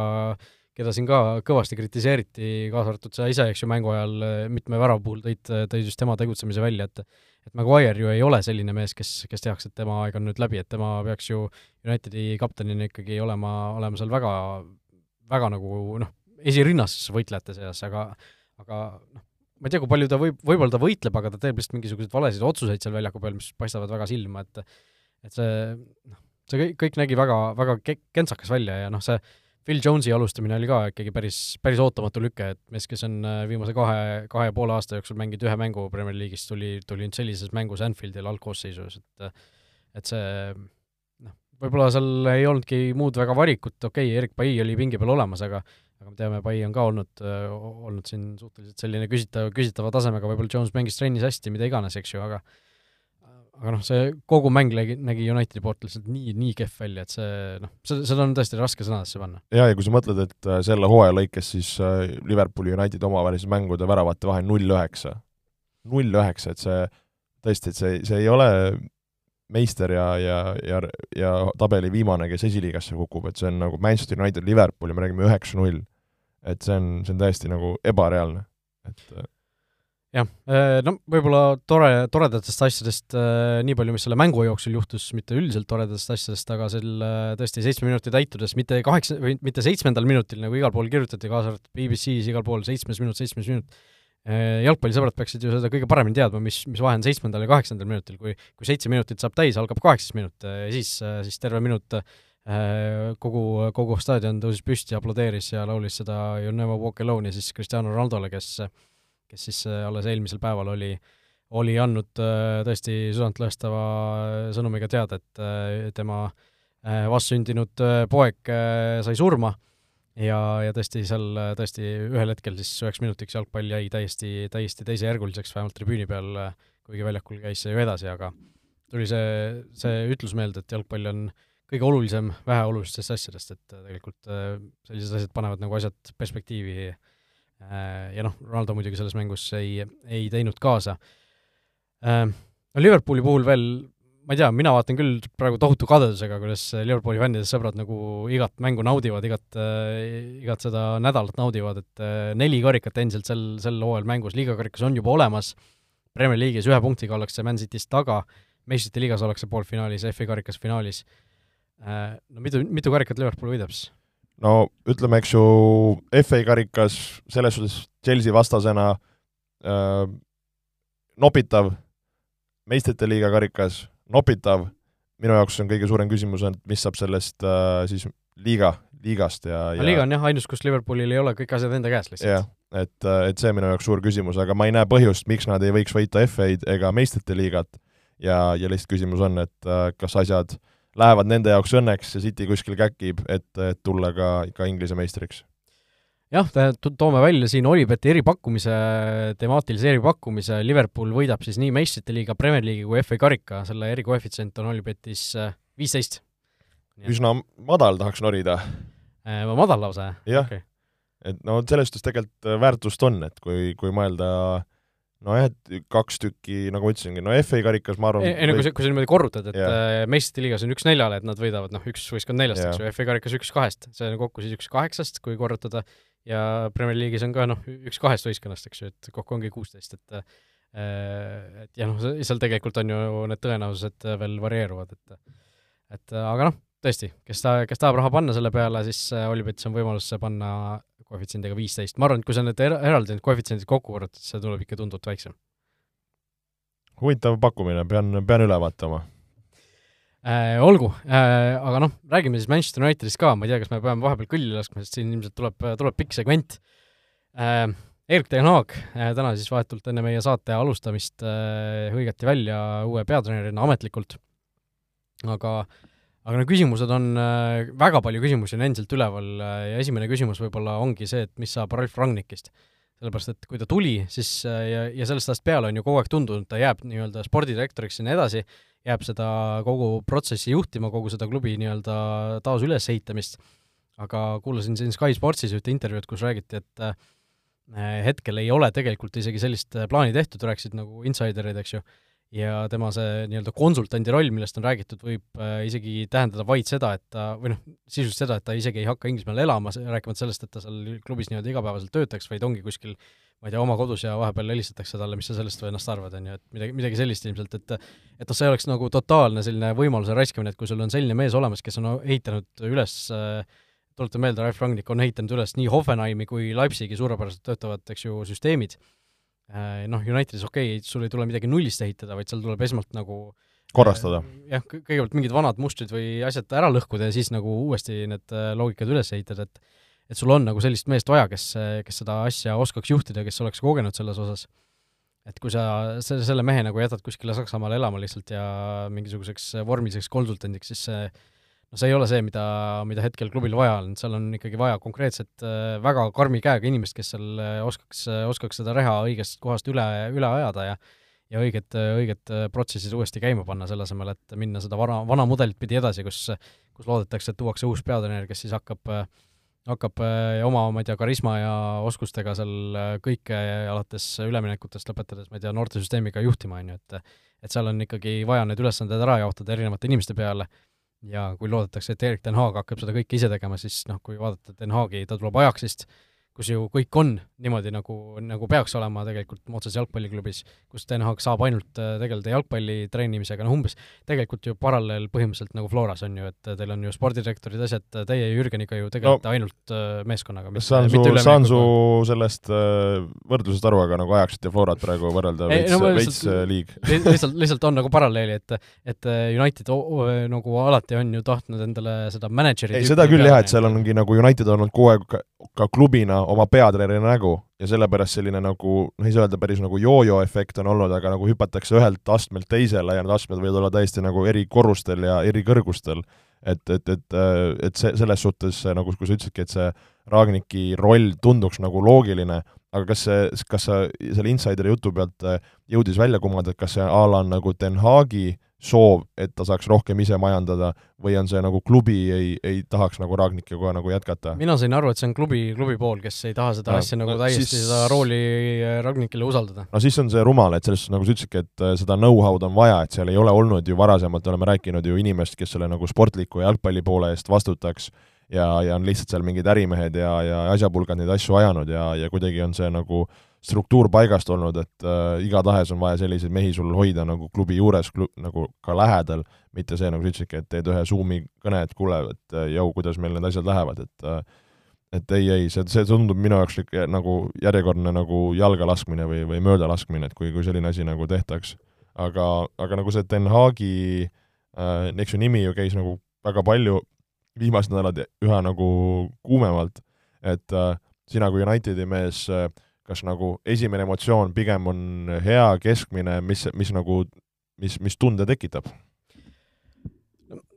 keda siin ka kõvasti kritiseeriti, kaasa arvatud sa ise, eks ju, mängu ajal mitme värava puhul tõid, tõid just tema tegutsemise välja, et et Maguire ju ei ole selline mees, kes, kes tehakse, et tema aeg on nüüd läbi, et tema peaks ju Unitedi kaptenina ikkagi olema, olema seal väga, väga nagu noh, esirinnas võitlejate seas, aga aga noh, ma ei tea, kui palju ta võib, võib-olla ta võitleb, aga ta teeb lihtsalt mingisuguseid valesid otsuseid seal väljaku peal, mis paistavad väga silma, et et see noh, see kõik, kõik nägi väga, väga ke-, kentsakas välja ja noh, see Phil Jonesi alustamine oli ka ikkagi päris, päris ootamatu lüke, et mees, kes on äh, viimase kahe, kahe ja poole aasta jooksul mänginud ühe mängu Premier League'is, tuli, tuli nüüd sellises mängus Anfieldil algkoosseisus, et et see noh, võib-olla seal ei olnudki muud väga valikut, okei okay,, Erik Pai oli pingi peal olemas, aga aga me teame, Pai on ka olnud, olnud siin suhteliselt selline küsitav, küsitava tasemega, võib-olla Jones mängis trennis hästi, mida iganes, eks ju, aga aga noh, see kogu mäng nägi, nägi Unitedi poolt lihtsalt nii, nii kehv välja, et see noh, seda, seda on tõesti raske sõnadesse panna. jaa, ja kui sa mõtled, et äh, selle hooaja lõikes siis äh, Liverpooli Unitedi omavahelise mängude väravate vahe null üheksa, null üheksa, et see tõesti, et see, see ei ole meister ja, ja, ja, ja tabeli viimane, kes esiliigasse kukub, et see on nagu Manchester United, Liverpool ja me räägime üheksa-null. Et see on, see on täiesti nagu ebareaalne, et äh, jah, äh, no võib-olla tore, toredatest asjadest äh, nii palju, mis selle mängu jooksul juhtus, mitte üldiselt toredatest asjadest, aga sel tõesti seitsme minuti täitudes, mitte kaheksa, või mitte seitsmendal minutil, nagu igal pool kirjutati, kaasa arvatud BBC-s igal pool, seitsmes minut, seitsmes minut, jalgpallisõbrad peaksid ju seda kõige paremini teadma, mis, mis vahe on seitsmendal ja kaheksandal minutil, kui kui seitse minutit saab täis, algab kaheksas minut ja siis, siis terve minut kogu, kogu staadion tõusis püsti, aplodeeris ja laulis seda You never walk alone ja siis Cristiano Ronaldole, kes kes siis äh, alles eelmisel päeval oli, oli andnud äh, tõesti südantlõhestava sõnumiga teada, et tema äh, vastsündinud poeg sai surma. Ja, ja tõesti seal tõesti ühel hetkel siis üheks minutiks jalgpall jäi täiesti, täiesti teisejärguliseks, vähemalt tribüüni peal, kuigi väljakul käis see ju edasi, aga tuli see, see ütlus meelde, et jalgpall on kõige olulisem väheolulistest asjadest, et tegelikult sellised asjad panevad nagu asjad perspektiivi Äh, ja noh, Ronaldo muidugi selles mängus ei, ei teinud kaasa. Äh, no Liverpooli puhul veel, ma ei tea, mina vaatan küll praegu tohutu kadedusega, kuidas Liverpooli fännide sõbrad nagu igat mängu naudivad, igat, äh, igat seda nädalat naudivad, et neli karikat endiselt sel, sel hooajal mängus, liigakarikas on juba olemas, Premier League'is ühe punktiga ollakse Man Cityst taga, meistrite liigas ollakse poolfinaalis, FA karikas finaalis. No mitu, mitu karikat Liverpool võidab siis? no ütleme, eks ju, FA karikas selles suhtes Chelsea vastasena äh, nopitav, meistrite liiga karikas nopitav, minu jaoks on kõige suurem küsimus on, mis saab sellest äh, siis liiga, liigast ja, ja liiga on jah, ainus, kus Liverpoolil ei ole kõik asjad enda käes lihtsalt. jah, et, äh, et see minu jaoks suur küsimus, aga ma ei näe põhjust, miks nad ei võiks võita FA-d ega meistrite liigat ja, ja lihtsalt küsimus on, et äh, kas asjad äh, lähevad nende jaoks õnneks ja City kuskil käkib, et, et tulla ka, ka Inglise meistriks jah, toome välja siin Olibeti eripakkumise, temaatilise eripakkumise, Liverpool võidab siis nii meistrite liiga, Premier League'i kui FA karika, selle erikoefitsient on Olipetis äh, viisteist. üsna madal tahaks norida äh,. madal lausa, jah okay.? et no selles suhtes tegelikult äh, väärtust on, et kui, kui mõelda äh, nojah, et kaks tükki, nagu ma ütlesingi, no FA karikas ma arvan ei no kui sa, kui sa niimoodi korrutad, et yeah. Äh, meistrite liigas on üks neljale, et nad võidavad, noh, üks võistkond neljast yeah., eks ju, FA karikas üks kahest, see on kokku siis üks kaheksast, kui korrutada, ja Premier League'is on ka noh, üks kahest võistkonnast, eks ju, et kokku ongi kuusteist, et äh, et ja noh, seal tegelikult on ju need tõenäosused veel varieeruvad, et et aga noh, tõesti, kes ta, kes tahab raha panna selle peale, siis Olipetis on võimalus panna koefitsiendiga viisteist, ma arvan, et kui sa need er eraldi need koefitsiendid kokku korrutad, siis see tuleb ikka tunduvalt väiksem. huvitav pakkumine, pean, pean üle vaatama äh,. Olgu äh,, aga noh, räägime siis Manchester Unitedist ka, ma ei tea, kas me peame vahepeal kõlli laskma, sest siin ilmselt tuleb, tuleb pikk segment äh,. Erik Ten Haag äh, täna siis vahetult enne meie saate alustamist äh, hõigati välja uue peatreenerina ametlikult, aga äh, aga no küsimused on, äh, väga palju küsimusi on endiselt üleval äh, ja esimene küsimus võib-olla ongi see, et mis saab Ralf Rangnikist. sellepärast, et kui ta tuli, siis äh, ja, ja sellest ajast peale on ju kogu aeg tundunud, ta jääb nii-öelda spordidirektoriks sinna edasi, jääb seda kogu protsessi juhtima, kogu seda klubi nii-öelda taas ülesehitamist, aga kuulasin siin Sky Sportsis ühte intervjuud, kus räägiti, et hetkel ei ole tegelikult isegi sellist plaani tehtud, rääkisid nagu insiderid, eks ju, ja tema see nii-öelda konsultandi roll, millest on räägitud, võib äh, isegi tähendada vaid seda, et ta, või noh, sisuliselt seda, et ta isegi ei hakka Inglismaal elama, rääkimata sellest, et ta seal klubis nii-öelda igapäevaselt töötaks, vaid ongi kuskil ma ei tea, oma kodus ja vahepeal helistatakse talle, mis sa sellest ennast arvad, on ju, et midagi, midagi sellist ilmselt, et et noh, see oleks nagu totaalne selline võimaluse raiskamine, et kui sul on selline mees olemas, kes on ehitanud üles äh, tuletan meelde, Ralf Rangnick on ehitanud üles nii Hoffenheimi kui Leipzigi suurepäraselt töötavad, eks ju, süsteemid noh, Unitedis okei okay,, sul ei tule midagi nullist ehitada, vaid seal tuleb esmalt nagu korrastada äh,. jah, kõigepealt mingid vanad mustrid või asjad ära lõhkuda ja siis nagu uuesti need äh, loogikad üles ehitada, et et sul on nagu sellist meest vaja, kes, kes seda asja oskaks juhtida, kes oleks kogenud selles osas. et kui sa selle, selle mehe nagu jätad kuskile Saksamaale elama lihtsalt ja mingisuguseks vormiliseks konsultandiks, siis see no see ei ole see, mida, mida hetkel klubil vaja on, seal on ikkagi vaja konkreetset äh, väga karmi käega inimest, kes seal äh, oskaks, äh, oskaks seda reha õigest kohast üle, üle ajada ja ja õiged, õiged protsessid uuesti käima panna, selle asemel, et minna seda vana, vana mudelit pidi edasi, kus kus loodetakse, et tuuakse uus peatreener, kes siis hakkab hakkab oma, ma ei tea, karisma ja oskustega seal kõike alates üleminekutest lõpetades, ma ei tea, noortesüsteemiga juhtima, on ju, et et seal on ikkagi vaja need ülesanded ära jaotada erinevate inimeste peale ja kui loodetakse, et Erik Den Haag hakkab seda kõike ise tegema, siis noh, kui vaadata Den Haagi, ta tuleb Ajaxist, kus ju kõik on niimoodi, nagu, nagu peaks olema tegelikult otseses jalgpalliklubis, kus Den Haag saab ainult äh, tegeleda jalgpalli treenimisega, noh umbes tegelikult ju paralleel põhimõtteliselt nagu Floras on ju, et teil on ju spordidirektorid, asjad, teie Jürgeniga ju tegelete no, ainult äh, meeskonnaga. saan su, saan su sellest äh, võrdlusest aru, aga nagu Ajaxit ja Florat praegu võrrelda veits, no, veits liig. lihtsalt, lihtsalt on nagu paralleeli, et et United o, o, nagu alati on ju tahtnud endale seda mänedžeri ei, seda küll jah, et seal ongi nagu United olnud kogu aeg ka klubina oma peatreeneri nägu ja sellepärast selline nagu, noh, ei saa öelda päris nagu joojo efekt on olnud, aga nagu hüpatakse ühelt astmelt teisele ja need astmed võivad olla täiesti nagu eri korrustel ja eri kõrgustel. et, et, et, et see, selles suhtes nagu, kui sa ütlesidki, et see Ragniki roll tunduks nagu loogiline, aga kas see, kas sa selle insideri jutu pealt jõudis välja kumada, et kas see a la on nagu Den Haagi soov, et ta saaks rohkem ise majandada või on see nagu klubi ei, ei tahaks nagu Ragnikiga kohe nagu jätkata? mina sain aru, et see on klubi, klubi pool, kes ei taha seda ja, asja nagu täiesti siis, seda rooli äh, Ragnikile usaldada. no siis on see rumal, et selles suhtes, nagu sa ütlesidki, et äh, seda know-how'd on vaja, et seal ei ole olnud ju varasemalt, oleme rääkinud ju inimest, kes selle nagu sportliku jalgpalli poole eest vastutaks ja, ja on lihtsalt seal mingid ärimehed ja, ja asjapulgad neid asju ajanud ja, ja kuidagi on see nagu struktuur paigast olnud, et äh, igatahes on vaja selliseid mehi sul hoida nagu klubi juures klu,, nagu ka lähedal, mitte see, nagu sa ütlesidki, et teed ühe Zoomi kõne, et kuule, et äh, jõu, kuidas meil need asjad lähevad, et äh, et ei, ei, see, see tundub minu jaoks nagu järjekordne nagu jalga laskmine või, või mööda laskmine, et kui, kui selline asi nagu tehtaks. aga, aga nagu see Den Haagi äh,, eks ju nimi ju käis nagu väga palju viimased nädalad üha nagu kuumemalt, et äh, sina kui Unitedi mees äh, kas nagu esimene emotsioon pigem on hea, keskmine, mis, mis nagu, mis, mis tunde tekitab?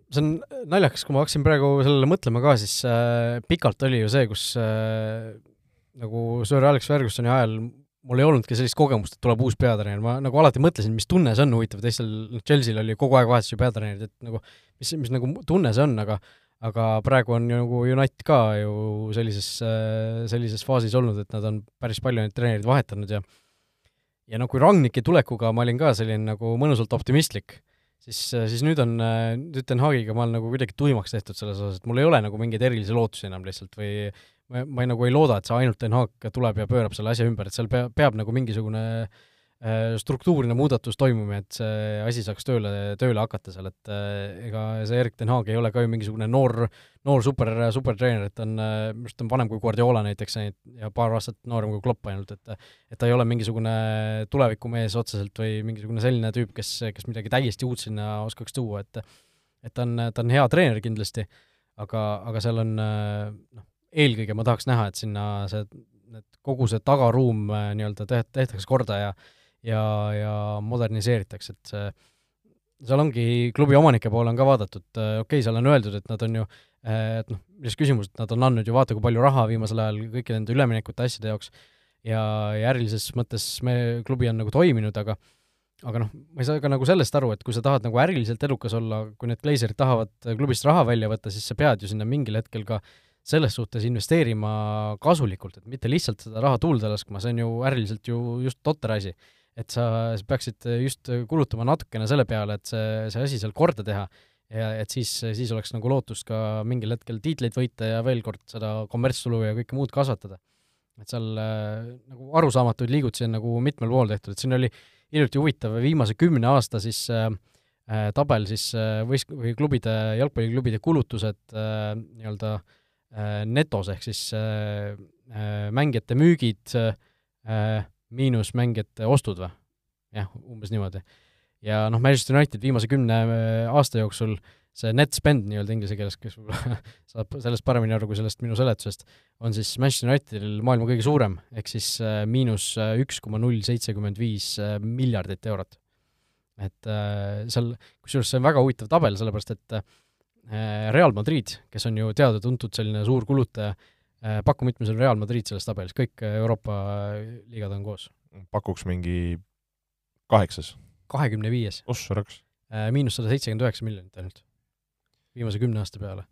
see on naljakas, kui ma hakkasin praegu sellele mõtlema ka, siis äh, pikalt oli ju see, kus äh, nagu Sir Alex Fergusoni ajal mul ei olnudki sellist kogemust, et tuleb uus peatreener, ma nagu alati mõtlesin, mis tunne see on, huvitav, teistel, noh, Chelsea'l oli kogu aeg vahetus ju peatreenerid, et nagu mis, mis nagu tunne see on, aga aga praegu on ju nagu United ka ju sellises, sellises faasis olnud, et nad on päris palju neid treenereid vahetanud ja ja noh, kui Ragniki tulekuga ma olin ka selline nagu mõnusalt optimistlik, siis, siis nüüd on, nüüd Den Haagiga ma olen nagu kuidagi tuimaks tehtud selles osas, et mul ei ole nagu mingeid erilisi lootusi enam lihtsalt või ma, ma ei, nagu ei looda, et see ainult Den Haag tuleb ja pöörab selle asja ümber, et seal peab, peab nagu mingisugune äh, Äh, struktuurne muudatus toimuma, et see asi saaks tööle, tööle hakata seal, et äh, ega see Erik ten Haag ei ole ka ju mingisugune noor, noor super, supertreener, et ta on, äh, minu arust ta on vanem kui Guardiola näiteks ja paar aastat noorem kui Klopp ainult, et et ta ei ole mingisugune tulevikumees otseselt või mingisugune selline tüüp, kes, kes midagi täiesti uut sinna oskaks tuua, et et ta on, ta on hea treener kindlasti, aga, aga seal on noh, eelkõige ma tahaks näha, et sinna see, need, kogu see tagaruum nii-öelda teht-, tehtaks korda ja ja, ja moderniseeritakse, et see, seal ongi, klubi omanike poole on ka vaadatud, okei okay,, seal on öeldud, et nad on ju, et noh, milles küsimus, et nad on andnud ju vaata kui palju raha viimasel ajal kõikide nende üleminekute asjade jaoks. Ja, ja ärilises mõttes me, klubi on nagu toiminud, aga aga noh, ma ei saa ka nagu sellest aru, et kui sa tahad nagu äriliselt edukas olla, kui need Glazerid tahavad klubist raha välja võtta, siis sa pead ju sinna mingil hetkel ka selles suhtes investeerima kasulikult, et mitte lihtsalt seda raha tuulde laskma, see on ju äriliselt ju just totter asi et sa peaksid just kulutama natukene selle peale, et see, see asi seal korda teha ja et siis, siis oleks nagu lootust ka mingil hetkel tiitleid võita ja veel kord seda kommertstulu ja kõike muud kasvatada. et seal äh, nagu arusaamatuid liigutusi on nagu mitmel pool tehtud, et siin oli hiljuti huvitav viimase kümne aasta siis äh, äh tabel siis äh, võis- või klubide, jalgpalliklubide kulutused äh, nii-öelda äh, netos, ehk siis äh, äh, mängijate müügid äh, miinus mängijate ostud või? jah, umbes niimoodi ja noh, Manchester United viimase kümne äh, aasta jooksul see net spend nii-öelda inglise keeles, kes võib-olla saab sellest paremini aru kui sellest minu seletusest, on siis Manchester Unitedil maailma kõige suurem, ehk siis äh, miinus äh, üks koma null seitsekümmend viis miljardit eurot. et seal, kusjuures see on väga huvitav tabel, sellepärast et Real Madrid, kes on ju teada-tuntud selline suur kulutaja, paku mitmes on Real Madrid selles tabelis, kõik Euroopa liigad on koos. pakuks mingi kaheksas kahekümne viies. ossa raks. Äh, miinus sada seitsekümmend üheksa miljonit ainult, viimase kümne aasta peale.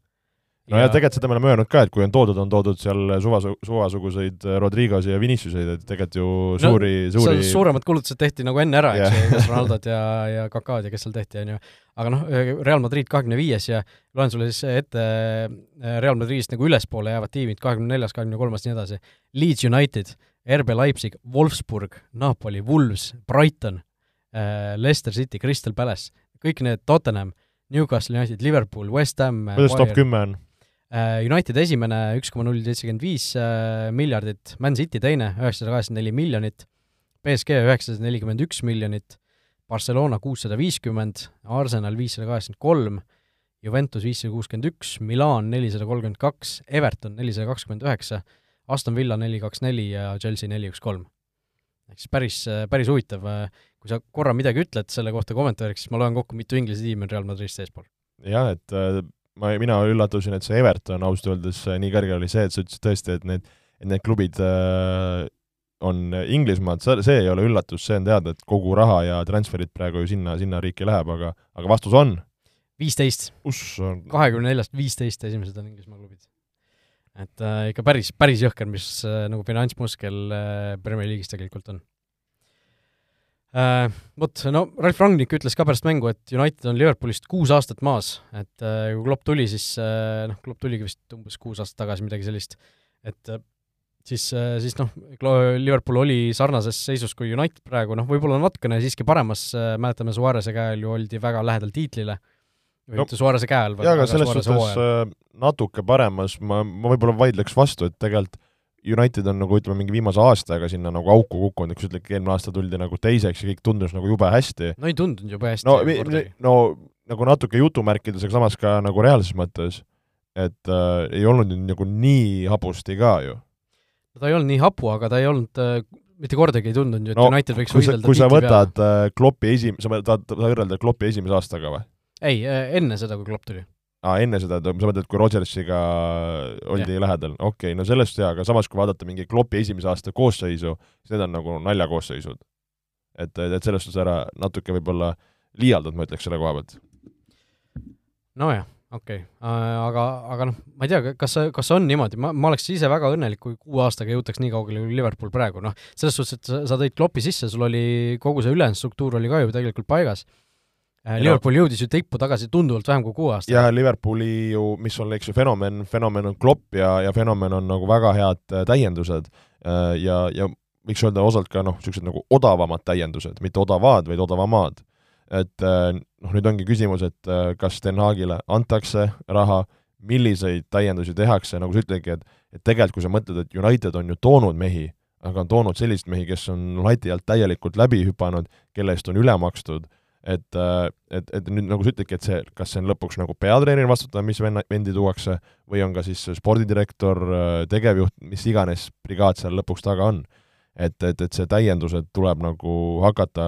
No ja, ja tegelikult seda me oleme öelnud ka, et kui on toodud, on toodud seal suva, suvasuguseid äh, Rodrigosi ja Viniciuseid, et tegelikult ju suuri no,, suuri suuremad kulutused tehti nagu enne ära, eks ju, kas Ronaldod ja, ja Kakad ja kes seal tehti, on ju. aga noh, Real Madrid kahekümne viies ja loen sulle siis ette äh, Real Madridist nagu ülespoole jäävad tiimid, kahekümne neljas, kahekümne kolmas, nii edasi. Leeds United, RB Leipzig, Wolfsburg, Napoli, Wolves, Brighton, Äh, Leicester City, Crystal Palace, kõik need Tottenham, Newcastle United, Liverpool, West Ham kuidas top kümme on? Äh, United esimene, üks koma null seitsekümmend viis miljardit, Man City teine, üheksasada kaheksakümmend neli miljonit, BSG üheksasada nelikümmend üks miljonit, Barcelona kuussada viiskümmend, Arsenal viissada kaheksakümmend kolm, Juventus viissada kuuskümmend üks, Milan nelisada kolmkümmend kaks, Everton nelisada kakskümmend üheksa, Aston Villa neli kaks neli ja Chelsea neli üks kolm. ehk siis päris, päris huvitav kui sa korra midagi ütled selle kohta kommentaariks, siis ma loen kokku, mitu Inglise tiimi on Real Madridist eespool. jah, et äh, ma, mina üllatusin, et see Everton ausalt öeldes äh, nii kõrgel oli see, et sa ütlesid tõesti, et need, et need klubid äh, on Inglismaad, see, ei ole üllatus, see on teada, et kogu raha ja transferid praegu ju sinna, sinna riiki läheb, aga, aga vastus on? viisteist. on... kahekümne neljast viisteist esimesed on Inglismaa klubid. et äh, ikka päris, päris jõhker, mis äh, nagu finantsmuskel äh, Premier League'is tegelikult on. Vot, no Ralf Rangnick ütles ka pärast mängu, et United on Liverpoolist kuus aastat maas, et äh, kui Klopp tuli, siis äh, noh, Klopp tuligi vist umbes kuus aastat tagasi, midagi sellist, et äh, siis, siis noh, Liverpool oli sarnases seisus kui United praegu, noh, võib-olla natukene siiski paremas, mäletame, Suarese käe all ju oldi väga lähedal tiitlile, või mitte no, Suarese käe all, vaid jaa, aga selles suhtes natuke paremas, ma, ma võib-olla vaidleks vastu, et tegelikult United on nagu ütleme, mingi viimase aastaga sinna nagu auku kukkunud, kui sa ütled, eelmine aasta tuldi nagu teiseks ja kõik tundus nagu jube hästi. no ei tundunud jube hästi. no, no nagu natuke jutumärkides, aga samas ka nagu reaalses mõttes, et äh, ei olnud nüüd nagu nii hapusti ka ju. no ta ei olnud nii hapu, aga ta ei olnud äh, mitte kordagi ei tundunud ju, et no, United võiks võidelda kui sa võtad äh, Kloppi esim-, sa tahad, tahad võrrelda Kloppi esimese aastaga või? ei, äh, enne seda, kui Klopp tuli aa, enne seda, sa mõtled, kui Rodgersiga oldi ja. lähedal, okei okay,, no sellest jaa, aga samas, kui vaadata mingi Kloppi esimese aasta koosseisu, siis need on nagu naljakoosseisud. et, et selles suhtes ära natuke võib-olla liialdad, ma ütleks selle koha pealt. nojah, okei okay., aga, aga noh, ma ei tea, kas, kas on niimoodi, ma, ma oleks ise väga õnnelik, kui kuue aastaga jõutaks nii kaugele kui Liverpool praegu, noh, selles suhtes, et sa, sa tõid Kloppi sisse, sul oli kogu see ülejäänud struktuur oli ka ju tegelikult paigas Äh, Liverpool jõudis ju tippu tagasi tunduvalt vähem kui kuue aastaga. jah, Liverpooli ju, mis on, eks ju, fenomen, fenomen on Klopp ja, ja fenomen on nagu väga head äh, täiendused äh, ja, ja võiks öelda osalt ka noh, niisugused nagu odavamad täiendused, mitte odavad, vaid odavamad. et noh, nüüd ongi küsimus, et kas Den Haagile antakse raha, milliseid täiendusi tehakse, nagu sa ütledki, et et tegelikult, kui sa mõtled, et United on ju toonud mehi, aga on toonud selliseid mehi, kes on lati alt täielikult läbi hüpanud, kelle eest on üle makstud et, äh, et, et nüüd nagu sa ütledki, et see, kas see on lõpuks nagu peatreener vastutada, mis venna, vendi tuuakse, või on ka siis spordidirektor, äh, tegevjuht, mis iganes brigaad seal lõpuks taga on. et, et, et see täiendused tuleb nagu hakata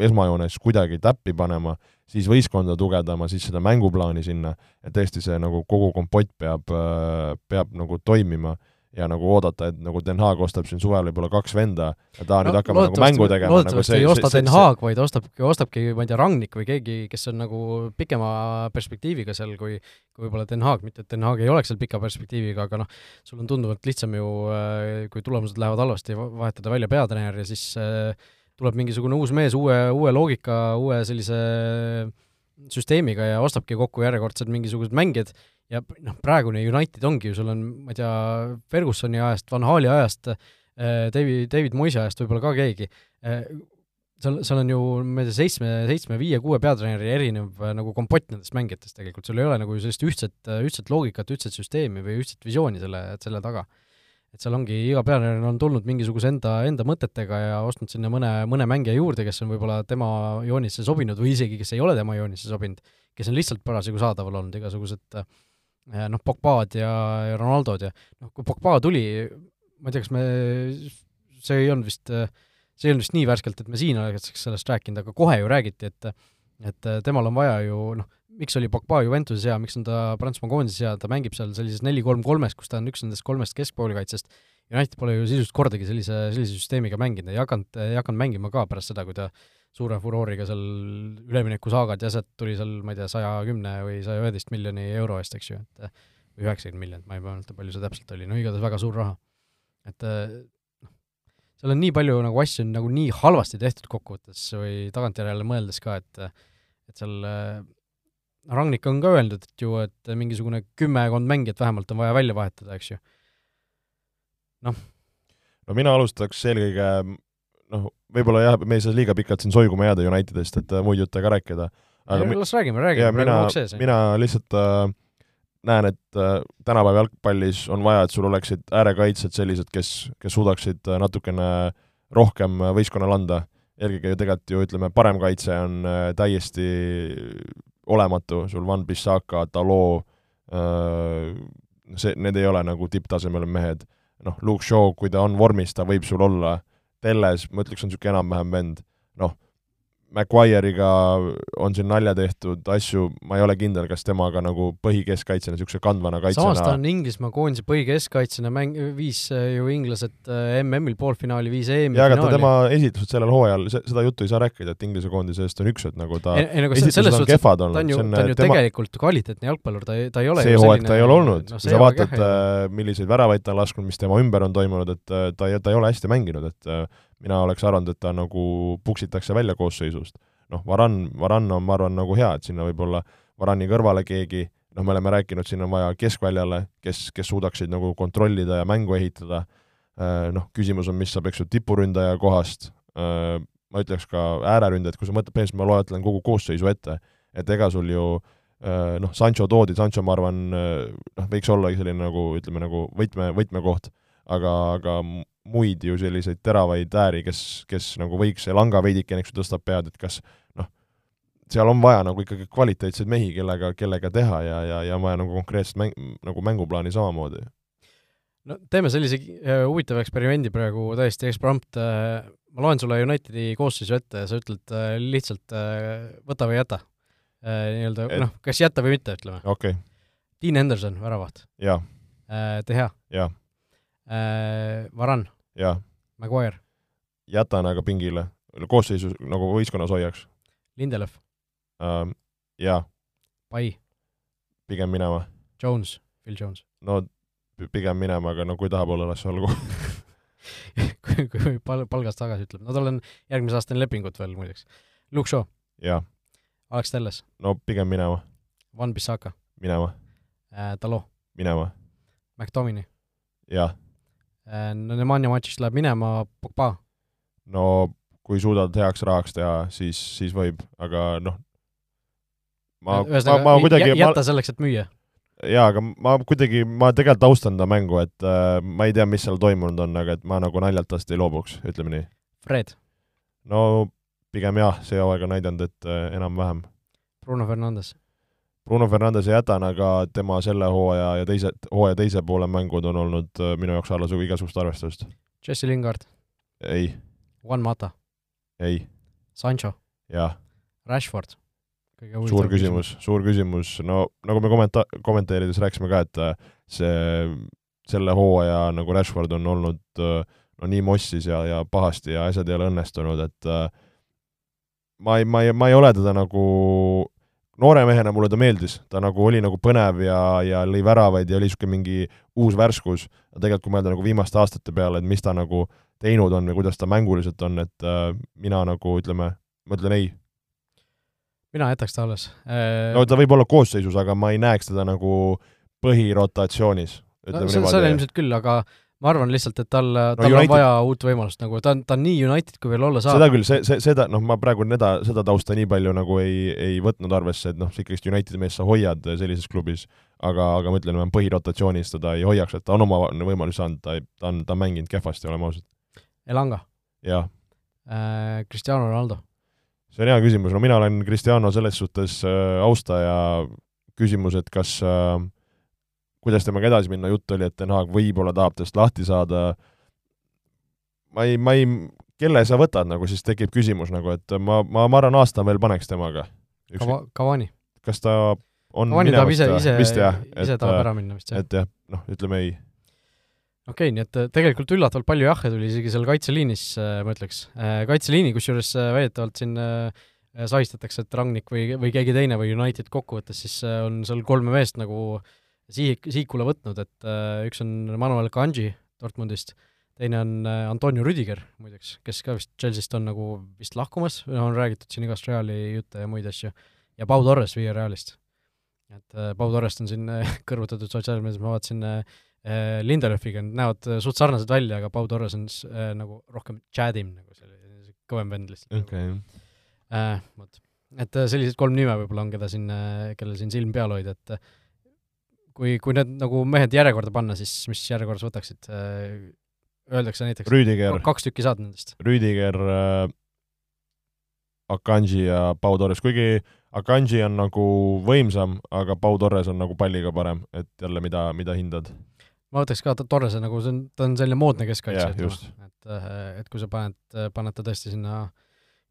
esmajoones kuidagi täppi panema, siis võistkonda tugevdama, siis seda mänguplaani sinna, et tõesti see nagu kogu kompott peab, äh, peab nagu toimima ja nagu oodata, et nagu Den Haag ostab siin suvel võib-olla kaks venda ja ta no, nüüd hakkab nagu mängu tegema. loodetavasti nagu ei osta Den Haag, vaid ostabki, ostabki, ma ei tea, Rangnik või keegi, kes on nagu pikema perspektiiviga seal, kui kui võib-olla Den Haag, mitte et Den Haag ei oleks seal pika perspektiiviga, aga noh, sul on tunduvalt lihtsam ju, äh, kui tulemused lähevad halvasti, vahetada välja peatreener ja siis äh, tuleb mingisugune uus mees uue, uue loogika, uue sellise süsteemiga ja ostabki kokku järjekordsed mingisugused mängijad. Ja noh, praegune United ongi ju, sul on, ma ei tea, Fergusoni ajast, Van Hali ajast, äh, David, David Moise ajast võib-olla ka keegi, äh, seal, seal on ju, ma ei tea, seitsme, seitsme, viie, kuue peatreeneri erinev äh, nagu kompott nendest mängijatest tegelikult, sul ei ole nagu sellist ühtset, ühtset loogikat, ühtset süsteemi või ühtset visiooni selle, selle taga. Et seal ongi, iga peatreener on tulnud mingisuguse enda, enda mõtetega ja ostnud sinna mõne, mõne mängija juurde, kes on võib-olla tema joonisse sobinud või isegi, kes ei ole tema joonisse sobinud, kes on lihtsalt parasjagu saadaval olnud, igasugused äh, noh, Pogbad ja, ja Ronaldod ja noh, kui Pogba tuli, ma ei tea, kas me, see ei olnud vist, see ei olnud vist nii värskelt, et me siin oleks sellest rääkinud, aga kohe ju räägiti, et et temal on vaja ju noh, miks oli Pogba Juventuses hea, miks on ta Prantsusmaa koondises hea, ta mängib seal sellises neli-kolm-kolmes, kus ta on üks nendest kolmest keskpoolikaitsest, United pole ju sisuliselt kordagi sellise, sellise süsteemiga mänginud, ei hakanud, ei hakanud mängima ka pärast seda, kui ta suure furooriga seal üleminekusaagad ja sealt tuli seal, ma ei tea, saja kümne või saja üheteist miljoni euro eest, eks ju, et või üheksakümmend miljonit, ma ei mäleta, palju see täpselt oli, no igatahes väga suur raha. et noh, seal on nii palju nagu asju nagu nii halvasti tehtud kokkuvõttes või tagantjärele mõeldes ka, et et seal Rangnik on ka öeldud, et ju, et mingisugune kümmekond mängijat vähemalt on vaja välja vahetada, eks ju. noh. no mina alustaks eelkõige noh, võib-olla jah, me ei saa liiga pikalt siin soiguma jääda Unitedist, et muid jutte ka rääkida. aga ei, las räägime, räägime, mina, mina lihtsalt äh, näen, et äh, tänapäeva jalgpallis on vaja, et sul oleksid äärekaitsjad sellised, kes, kes suudaksid äh, natukene rohkem võistkonnale anda. eelkõige ju tegelikult ju ütleme, parem kaitse on äh, täiesti olematu, sul Van Bissaka, äh,, see, need ei ole nagu tipptasemel mehed. noh, Luke Shaw, kui ta on vormis, ta võib sul olla Telles, ma ütleks, on niisugune enam-vähem vend, noh, Maguire'iga on siin nalja tehtud asju, ma ei ole kindel, kas temaga nagu põhikeskkaitsjana, niisuguse kandvana kaitsjana samas ta on Inglismaa koondise põhikeskkaitsjana, mäng, viis äh, ju inglased äh, MM-il poolfinaali, viis EM-i jaa, aga ta, tema esitlused sellel hooajal, seda juttu ei saa rääkida, et Inglise koondise eest on üksed, nagu ta ei, ei, nagu esitlused on kehvad olnud. ta on ju, ta on ju tema... tegelikult kvaliteetne jalgpallur, ta ei, ta ei ole see hooaeg ta ei ole olnud. No,, kui sa vaatad, äh, milliseid väravaid ta on lasknud, mis tema ümber on toimunud, et ta ei, ta ei ole hästi mänginud, et mina oleks arvanud, et ta nagu puksitakse välja koosseisust. noh, Varan, Varan on, ma arvan, nagu hea, et sinna võib olla Varani kõrvale keegi, noh, me oleme rääkinud, siin on vaja keskväljale, kes, kes suudaksid nagu kontrollida ja mängu ehitada, äh, noh, küsimus on, mis saab, eks ju, tipuründaja kohast, äh, ma ütleks ka ääreründajad, kui sa mõtled, põhimõtteliselt ma loetlen kogu koosseisu ette, et ega sul ju äh, noh, Sancho toodi, Sancho ma arvan, noh, võiks olla selline nagu ütleme, nagu võtme, võtmekoht, aga, aga muid ju selliseid teravaid ääri, kes, kes nagu võiks, see langa veidikene, eks ju, tõstab pead, et kas noh, seal on vaja nagu ikkagi kvaliteetseid mehi, kellega, kellega teha ja, ja, ja on vaja nagu konkreetset mäng, nagu mänguplaani samamoodi. no teeme sellise äh, huvitava eksperimendi praegu täiesti eksprompt äh,, ma loen sulle Unitedi koosseisu ette ja sa ütled äh, lihtsalt äh, võta või jäta äh,. Nii-öelda Et... noh, kas jätta või mitte, ütleme. okei okay.. Dean Henderson, väravaht. jaa äh,. De Gea. jaa äh,, Varan. Maguire. jätan aga pingile, koosseisus nagu võistkonnas hoiaks. Lindelöf uh,. jaa. Pai. pigem minema. Jones, Phil Jones. no pigem minema, aga no kui tahab olla, las olgu kui, kui pal-, palgast tagasi ütleb, no tal on järgmise aastani lepingut veel muideks. Luke Shaw. jaa. Alex Telles. no pigem minema. Van Bissaka. minema äh,. Talo. minema. McTominay jah. No Nemanja matšist läheb minema Pogba. no kui suudad heaks rahaks teha, siis, siis võib, aga noh, ma, ma, ma kuidagi jäta selleks, et müüa? jaa, aga ma kuidagi, ma tegelikult austan ta mängu, et äh, ma ei tea, mis seal toimunud on, aga et ma nagu naljalt tast ei loobuks, ütleme nii. Fred? no pigem jah, see hooaeg on näidanud, et äh, enam-vähem. Bruno Fernandes? Bruno Fernandese jätan, aga tema selle hooaja ja teise, hooaja teise poole mängud on olnud äh, minu jaoks alla igasugust arvestust. Jesse Lingard? ei. Juan Mata? ei. Sancho? jah. Rashford? suur küsimus, suur küsimus, no nagu me kommenta-, kommenteerides rääkisime ka, et äh, see, selle hooaja nagu Rashford on olnud äh, no nii mossis ja, ja pahasti ja asjad ei ole õnnestunud, et ma ei, ma ei, ma ei ole teda nagu noore mehena mulle ta meeldis, ta nagu oli nagu põnev ja, ja lõi väravaid ja oli niisugune mingi uus värskus, aga tegelikult kui mõelda nagu viimaste aastate peale, et mis ta nagu teinud on või kuidas ta mänguliselt on, et äh, mina nagu ütleme, ma ütlen ei. mina jätaks ta alles. no ta võib olla koosseisus, aga ma ei näeks teda nagu põhirotatsioonis. No, seda ilmselt küll, aga ma arvan lihtsalt, et tal, tal United... on vaja uut võimalust, nagu ta on, ta on nii United, kui veel olla saab. seda küll, see, see, seda, noh, ma praegu seda, seda tausta nii palju nagu ei, ei võtnud arvesse, et noh, ikkagist Unitedi meest sa hoiad sellises klubis, aga, aga ma ütlen, põhirotatsioonis teda ei hoiaks, et ta on oma võimalusi saanud, ta ta on, ta on mänginud kehvasti, oleme ausad. Elanga? jah äh,. Cristiano Ronaldo? see on hea küsimus, no mina olen Cristiano selles suhtes äh, austaja, küsimus, et kas äh, kuidas temaga edasi minna, jutt oli, et Den Haag võib-olla tahab tast lahti saada, ma ei, ma ei, kelle sa võtad nagu, siis tekib küsimus nagu, et ma, ma, ma arvan, aasta veel paneks temaga. Kava-, Cavani. kas ta on Cavani tahab ise, ise, ise tahab ära minna vist, jah. et jah, noh, ütleme ei. okei okay,, nii et tegelikult üllatavalt palju jahhe tuli isegi seal kaitseliinis, äh, ma ütleks. Äh, kaitseliini, kusjuures äh, väidetavalt siin sahistatakse, et Rangnik või, või keegi teine või United kokkuvõttes siis on seal kolme meest nagu äh, sihik, sihikule võtnud, et äh, üks on Manuel Kanji Dortmundist, teine on äh, Antonio Rüdiger muideks, kes ka vist Chelsea'st on nagu vist lahkumas, on räägitud siin igast Reali jutte ja muid asju, ja Pau Torres Via Realist. et äh, Pau Torrest on siin äh, kõrvutatud sotsiaalmeedias, ma vaatasin äh, äh Lindelöfiga, nad näevad äh, suht sarnased välja, aga Pau Torres on äh, nagu rohkem Chadim, nagu selline kõvem vend lihtsalt. okei okay. äh,. vot, et äh, sellised kolm nime võib-olla on, keda siin äh,, kellel siin silm peal hoida, et äh, kui, kui need nagu mehed järjekorda panna, siis mis järjekorras võtaksid? Äh, öeldakse näiteks Rüüdiger, kaks tükki saad nendest. Rüüdiger äh,, Akanji ja Pau Torres, kuigi Akanji on nagu võimsam, aga Pau Torres on nagu palliga parem, et jälle, mida, mida hindad? ma võtaks ka Torrese nagu, see on, ta on selline moodne keskkaitse, et et, äh, et kui sa paned, paned ta tõesti sinna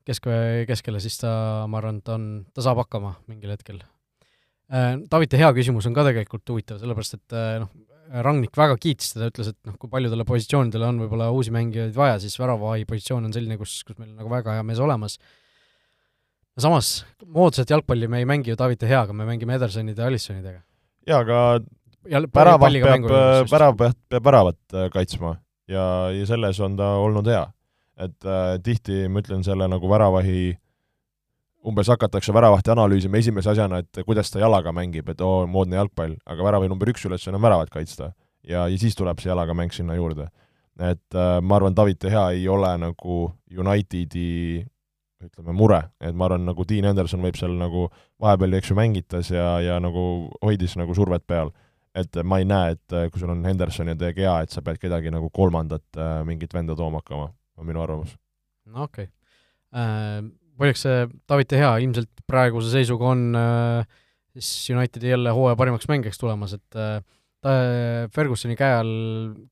kesk, keskele, siis ta, ma arvan, ta on, ta saab hakkama mingil hetkel Äh, Tavite hea küsimus on ka tegelikult huvitav, sellepärast et äh, noh, Rangnik väga kiitis teda, ütles, et noh, kui paljudele positsioonidele on võib-olla uusi mängijaid vaja, siis väravavahi positsioon on selline, kus, kus meil on nagu väga hea mees olemas. samas, moodsat jalgpalli me ei mängi ju Tavite heaga, me mängime Edersonide ja Alisonidega. jaa, aga väravat peab, värav peab, peab väravat äh, kaitsma ja, ja selles on ta olnud hea. et äh, tihti ma ütlen selle nagu väravahi äh, umbes hakatakse väravahti analüüsima esimese asjana, et kuidas ta jalaga mängib, et oo, moodne jalgpall, aga väravi number üks ülesanne on väravat kaitsta. ja, ja siis tuleb see jalaga mäng sinna juurde. et äh, ma arvan, David De Gea ei ole nagu Unitedi ütleme, mure, et ma arvan, nagu Dean Henderson võib seal nagu vahepeal, eks ju, mängitas ja, ja nagu hoidis nagu survet peal. et ma ei näe, et äh, kui sul on Henderson ja De Gea, et sa pead kedagi nagu kolmandat äh, mingit venda tooma hakkama, on minu arvamus. no okei okay. äh muideks see David De Gea ilmselt praeguse seisuga on äh, siis Unitedi jälle hooaja parimaks mängijaks tulemas, et äh, ta Fergusoni käe all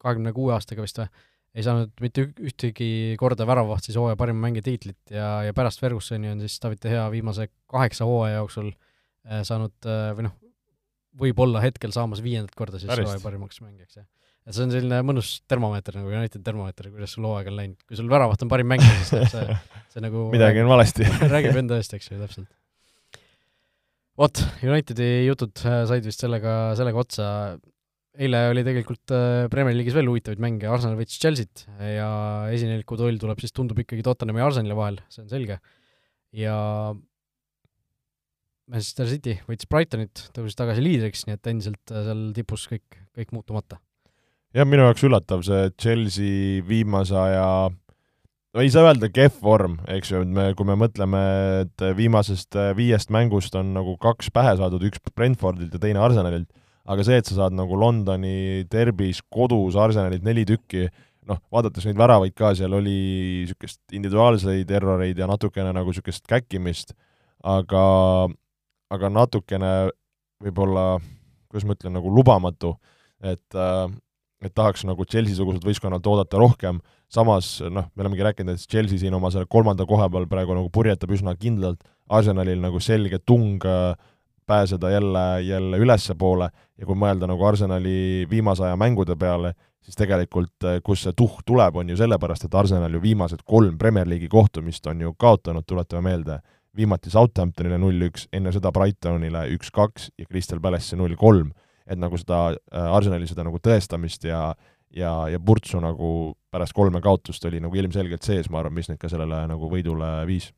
kahekümne kuue aastaga vist või, ei saanud mitte ühtegi korda väravaht siis hooaja parima mängija tiitlit ja, ja pärast Fergusoni on siis David De Gea viimase kaheksa hooaja jooksul äh, saanud äh, või noh, võib-olla hetkel saamas viiendat korda siis hooaja parimaks mängijaks, jah et see on selline mõnus termomeeter nagu United termomeeter, kuidas sul hooaeg on läinud, kui sul väravat on parim mängija, siis teeb see, see nagu midagi on valesti. räägib enda eest, eks ju, täpselt. vot, Unitedi jutud äh, said vist sellega, sellega otsa, eile oli tegelikult äh, Premier League'is veel huvitavaid mänge, Arsenal võitis Chelsea't ja esineliku toll tuleb siis, tundub ikkagi Tottenhami ja Arsenali vahel, see on selge. ja Manchester City võitis Brightonit, tõusis tagasi liidriks, nii et endiselt äh, seal tipus kõik, kõik muutumata jah, minu jaoks üllatav see Chelsea viimase aja no ei saa öelda kehv vorm, eks ju, et me, kui me mõtleme, et viimasest viiest mängust on nagu kaks pähe saadud, üks Brentfordilt ja teine Arsenalilt, aga see, et sa saad nagu Londoni derbis kodus Arsenalilt neli tükki, noh, vaadates neid väravaid ka, seal oli niisugust individuaalseid erroreid ja natukene nagu niisugust käkkimist, aga, aga natukene võib-olla, kuidas ma ütlen, nagu lubamatu, et äh, et tahaks nagu Chelsea-sugused võistkonnalt oodata rohkem, samas noh, me olemegi rääkinud, et Chelsea siin oma selle kolmanda koha peal praegu nagu purjetab üsna kindlalt, Arsenalil nagu selge tung äh, pääseda jälle, jälle ülespoole. Ja kui mõelda nagu Arsenali viimase aja mängude peale, siis tegelikult äh, kus see tuhk tuleb, on ju sellepärast, et Arsenal ju viimased kolm Premier League'i kohtumist on ju kaotanud, tuletame meelde, viimati Southamptonile null-üks, enne seda Brightonile üks-kaks ja Crystal Palace'i null-kolm et nagu seda äh, Arsenali seda nagu tõestamist ja ja, ja Purtsu nagu pärast kolme kaotust oli nagu ilmselgelt sees, ma arvan, mis neid ka sellele nagu võidule viis.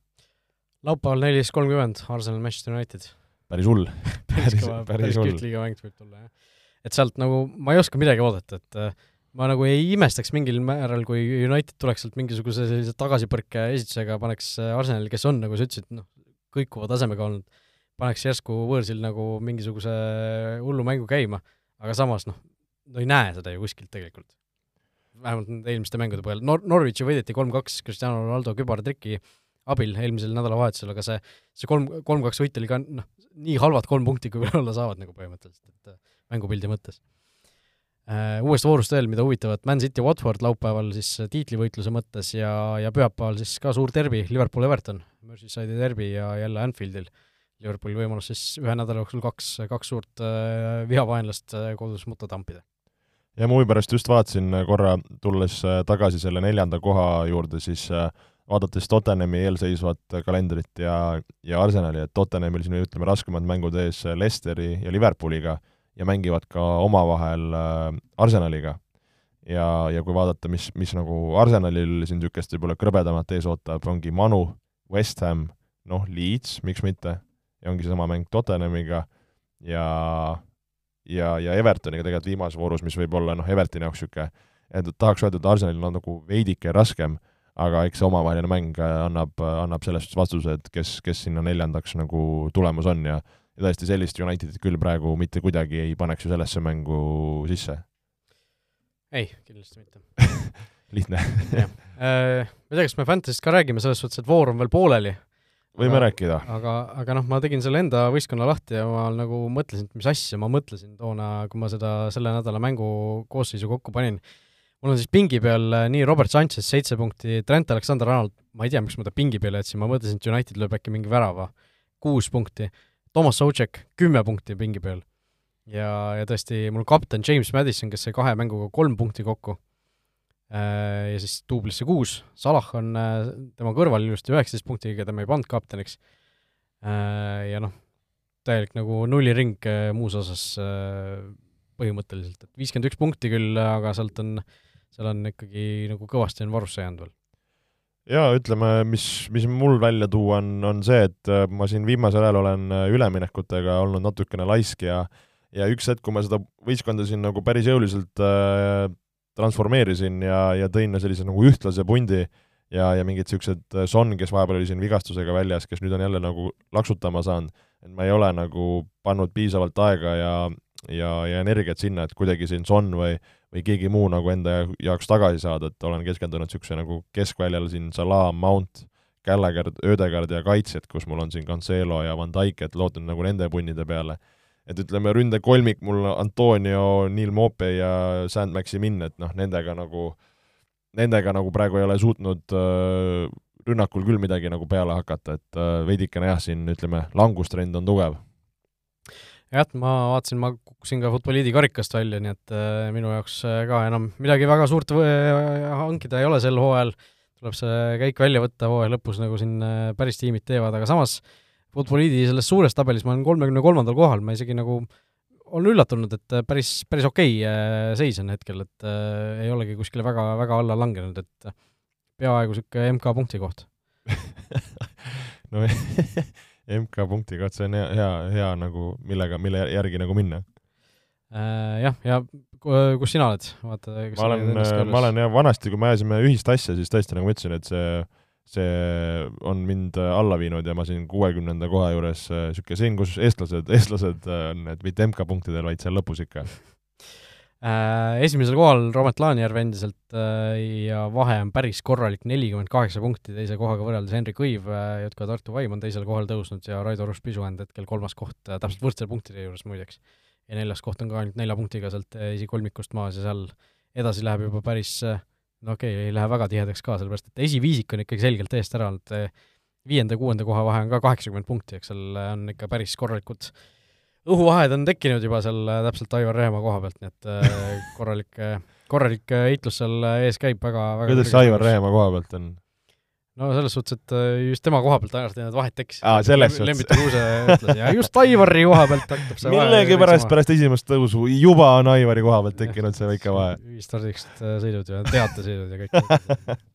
laupäeval neliteist kolmkümmend, Arsenal Manchester United. päris hull päris kõva, päris kihvt liigamäng võib tulla, jah. et sealt nagu ma ei oska midagi oodata, et äh, ma nagu ei imestaks mingil määral, kui United tuleks sealt mingisuguse sellise tagasipõrke esitusega, paneks äh, Arsenali, kes on, nagu sa ütlesid, noh, kõikuva tasemega olnud, paneks järsku võõrsil nagu mingisuguse hullu mängu käima, aga samas noh, no ei näe seda ju kuskilt tegelikult. vähemalt nende eelmiste mängude põhjal, Nor-, Norwichi võideti kolm-kaks Cristiano Ronaldo kübartriki abil eelmisel nädalavahetusel, aga see, see kolm, kolm-kaks võit oli ka noh, nii halvad kolm punkti, kui olla saavad nagu põhimõtteliselt, et äh, mängupildi mõttes uh,. Uuest voorust veel, mida huvitavat, Man City Watford laupäeval siis tiitlivõitluse mõttes ja, ja pühapäeval siis ka suur derbi, Liverpool-Everton, Merseyside'i derbi ja jälle Anfieldil Liverpooli võimalus siis ühe nädala jooksul kaks, kaks suurt äh, vihavaenlast äh, kodus mutta tampida. ja ma huvi pärast just vaatasin äh, korra, tulles tagasi selle neljanda koha juurde, siis vaadates Tottenhami eelseisvat kalendrit ja, ja Arsenali, et Tottenhamil siin ütleme, raskemad mängud ees Leicesteri ja Liverpooliga ja mängivad ka omavahel Arsenaliga. ja, ja kui vaadata, mis, mis nagu Arsenalil siin niisugust võib-olla krõbedamat ees ootab, ongi Manu, West Ham, noh, Leeds, miks mitte ja ongi seesama mäng Tottenhamiga ja ja, ja Evertoniga tegelikult viimases voorus, mis võib olla noh, Evertoni jaoks niisugune, et tahaks öelda, et Arsenalil on nagu veidike raskem, aga eks see omavaheline mäng annab, annab selles suhtes vastuse, et kes, kes sinna neljandaks nagu tulemas on ja ja tõesti, sellist Unitedit küll praegu mitte kuidagi ei paneks ju sellesse mängu sisse. ei, kindlasti mitte. Lihtne. Äh, ma ei tea, kas me Fantasy'st ka räägime, selles suhtes, et voor on veel pooleli võime aga, rääkida. aga, aga noh, ma tegin selle enda võistkonna lahti ja ma nagu mõtlesin, et mis asja ma mõtlesin toona, kui ma seda selle nädala mängu koosseisu kokku panin. mul on siis pingi peal äh, nii Robert Sanchez seitse punkti, Trent Alexander-Arnold, ma ei tea, miks ma ta pingi peale jätsin, ma mõtlesin, et United lööb äkki mingi värava, kuus punkti, Toomas Socek kümme punkti pingi peal. ja, ja tõesti, mul kapten James Madison, kes sai kahe mänguga kolm punkti kokku ja siis duublisse kuus, Salah on äh, tema kõrval ilusti üheksateist punktiga, keda me ei pannud kapteniks. Äh, ja noh, täielik nagu nulliring muus osas põhimõtteliselt, et viiskümmend üks punkti küll, aga sealt on, seal on ikkagi nagu kõvasti on varusse jäänud veel. jaa, ütleme, mis, mis mul välja tuua on, on see, et ma siin viimasel ajal olen üleminekutega olnud natukene laisk ja ja üks hetk, kui ma seda võistkonda siin nagu päris jõuliselt äh, transformeerisin ja, ja tõin sellise nagu ühtlase pundi ja, ja mingid niisugused äh, Son, kes vahepeal oli siin vigastusega väljas, kes nüüd on jälle nagu laksutama saanud, et ma ei ole nagu pannud piisavalt aega ja, ja, ja energiat sinna, et kuidagi siin Son või, või keegi muu nagu enda jaoks tagasi saada, et olen keskendunud niisuguse nagu keskväljal siin Salah, Mount, Gallagher, Ödegard ja kaitsjad, kus mul on siin Cancelo ja Van Dijk, et loodan nagu nende punnide peale et ütleme, ründekolmik mul Antonio, Neil Mope ja Sand Maximin, et noh, nendega nagu, nendega nagu praegu ei ole suutnud äh, rünnakul küll midagi nagu peale hakata, et äh, veidikene jah, siin ütleme, langustrend on tugev. jah, ma vaatasin, ma kukkusin ka Futboliidi karikast välja, nii et äh, minu jaoks äh, ka enam midagi väga suurt hankida ei ole sel hooajal, tuleb see käik välja võtta hooaja lõpus, nagu siin päris tiimid teevad, aga samas äh, Futboliidi selles suures tabelis ma olen kolmekümne kolmandal kohal, ma isegi nagu olen üllatunud, et äh, päris, päris okei okay äh, seis on hetkel, et äh, ei olegi kuskile väga, väga alla langenud, et äh, peaaegu niisugune MK punkti koht. No MK punkti koht, see on hea, hea, hea nagu, millega, mille järgi nagu minna. Äh,. Jah, ja kus sina oled, vaata ma olen, ma olen jah, vanasti, kui me ajasime ühist asja, siis tõesti, nagu ma ütlesin, et see see on mind alla viinud ja ma siin kuuekümnenda koha juures niisugune siin, kus eestlased, eestlased on, et mitte MK-punktidel, vaid seal lõpus ikka äh,. Esimesel kohal Robert Laanjärv endiselt äh, ja vahe on päris korralik, nelikümmend kaheksa punkti teise kohaga võrreldes, Henrik Õiv äh,, JK Tartu Vaim on teisele kohale tõusnud ja Raido Rush-Pisuänd hetkel kolmas koht äh,, täpselt võrdsel punktide juures muideks. ja neljas koht on ka ainult nelja punktiga sealt äh, esikolmikust maas ja seal edasi läheb juba päris äh, no okei okay,, ei lähe väga tihedaks ka, sellepärast et esiviisik on ikkagi selgelt eest ära olnud, viienda-kuuenda koha vahe on ka kaheksakümmend punkti, eks seal on ikka päris korralikud õhuvahed on tekkinud juba seal täpselt Aivar Rehemaa koha pealt, nii et korralik, korralik heitlus seal ees käib väga, väga kuidas see Aivar Rehemaa koha pealt on? No selles suhtes, et äh, just tema koha pealt ainult need vahed tekkisid. aa, selles suhtes. Lembit Kuuse ütles ja just Aivari koha pealt hakkab see millegipärast pärast esimest tõusu juba on Aivari koha pealt tekkinud see väike vahe. ühistardiks sõidud ja teatesõidud ja kõik.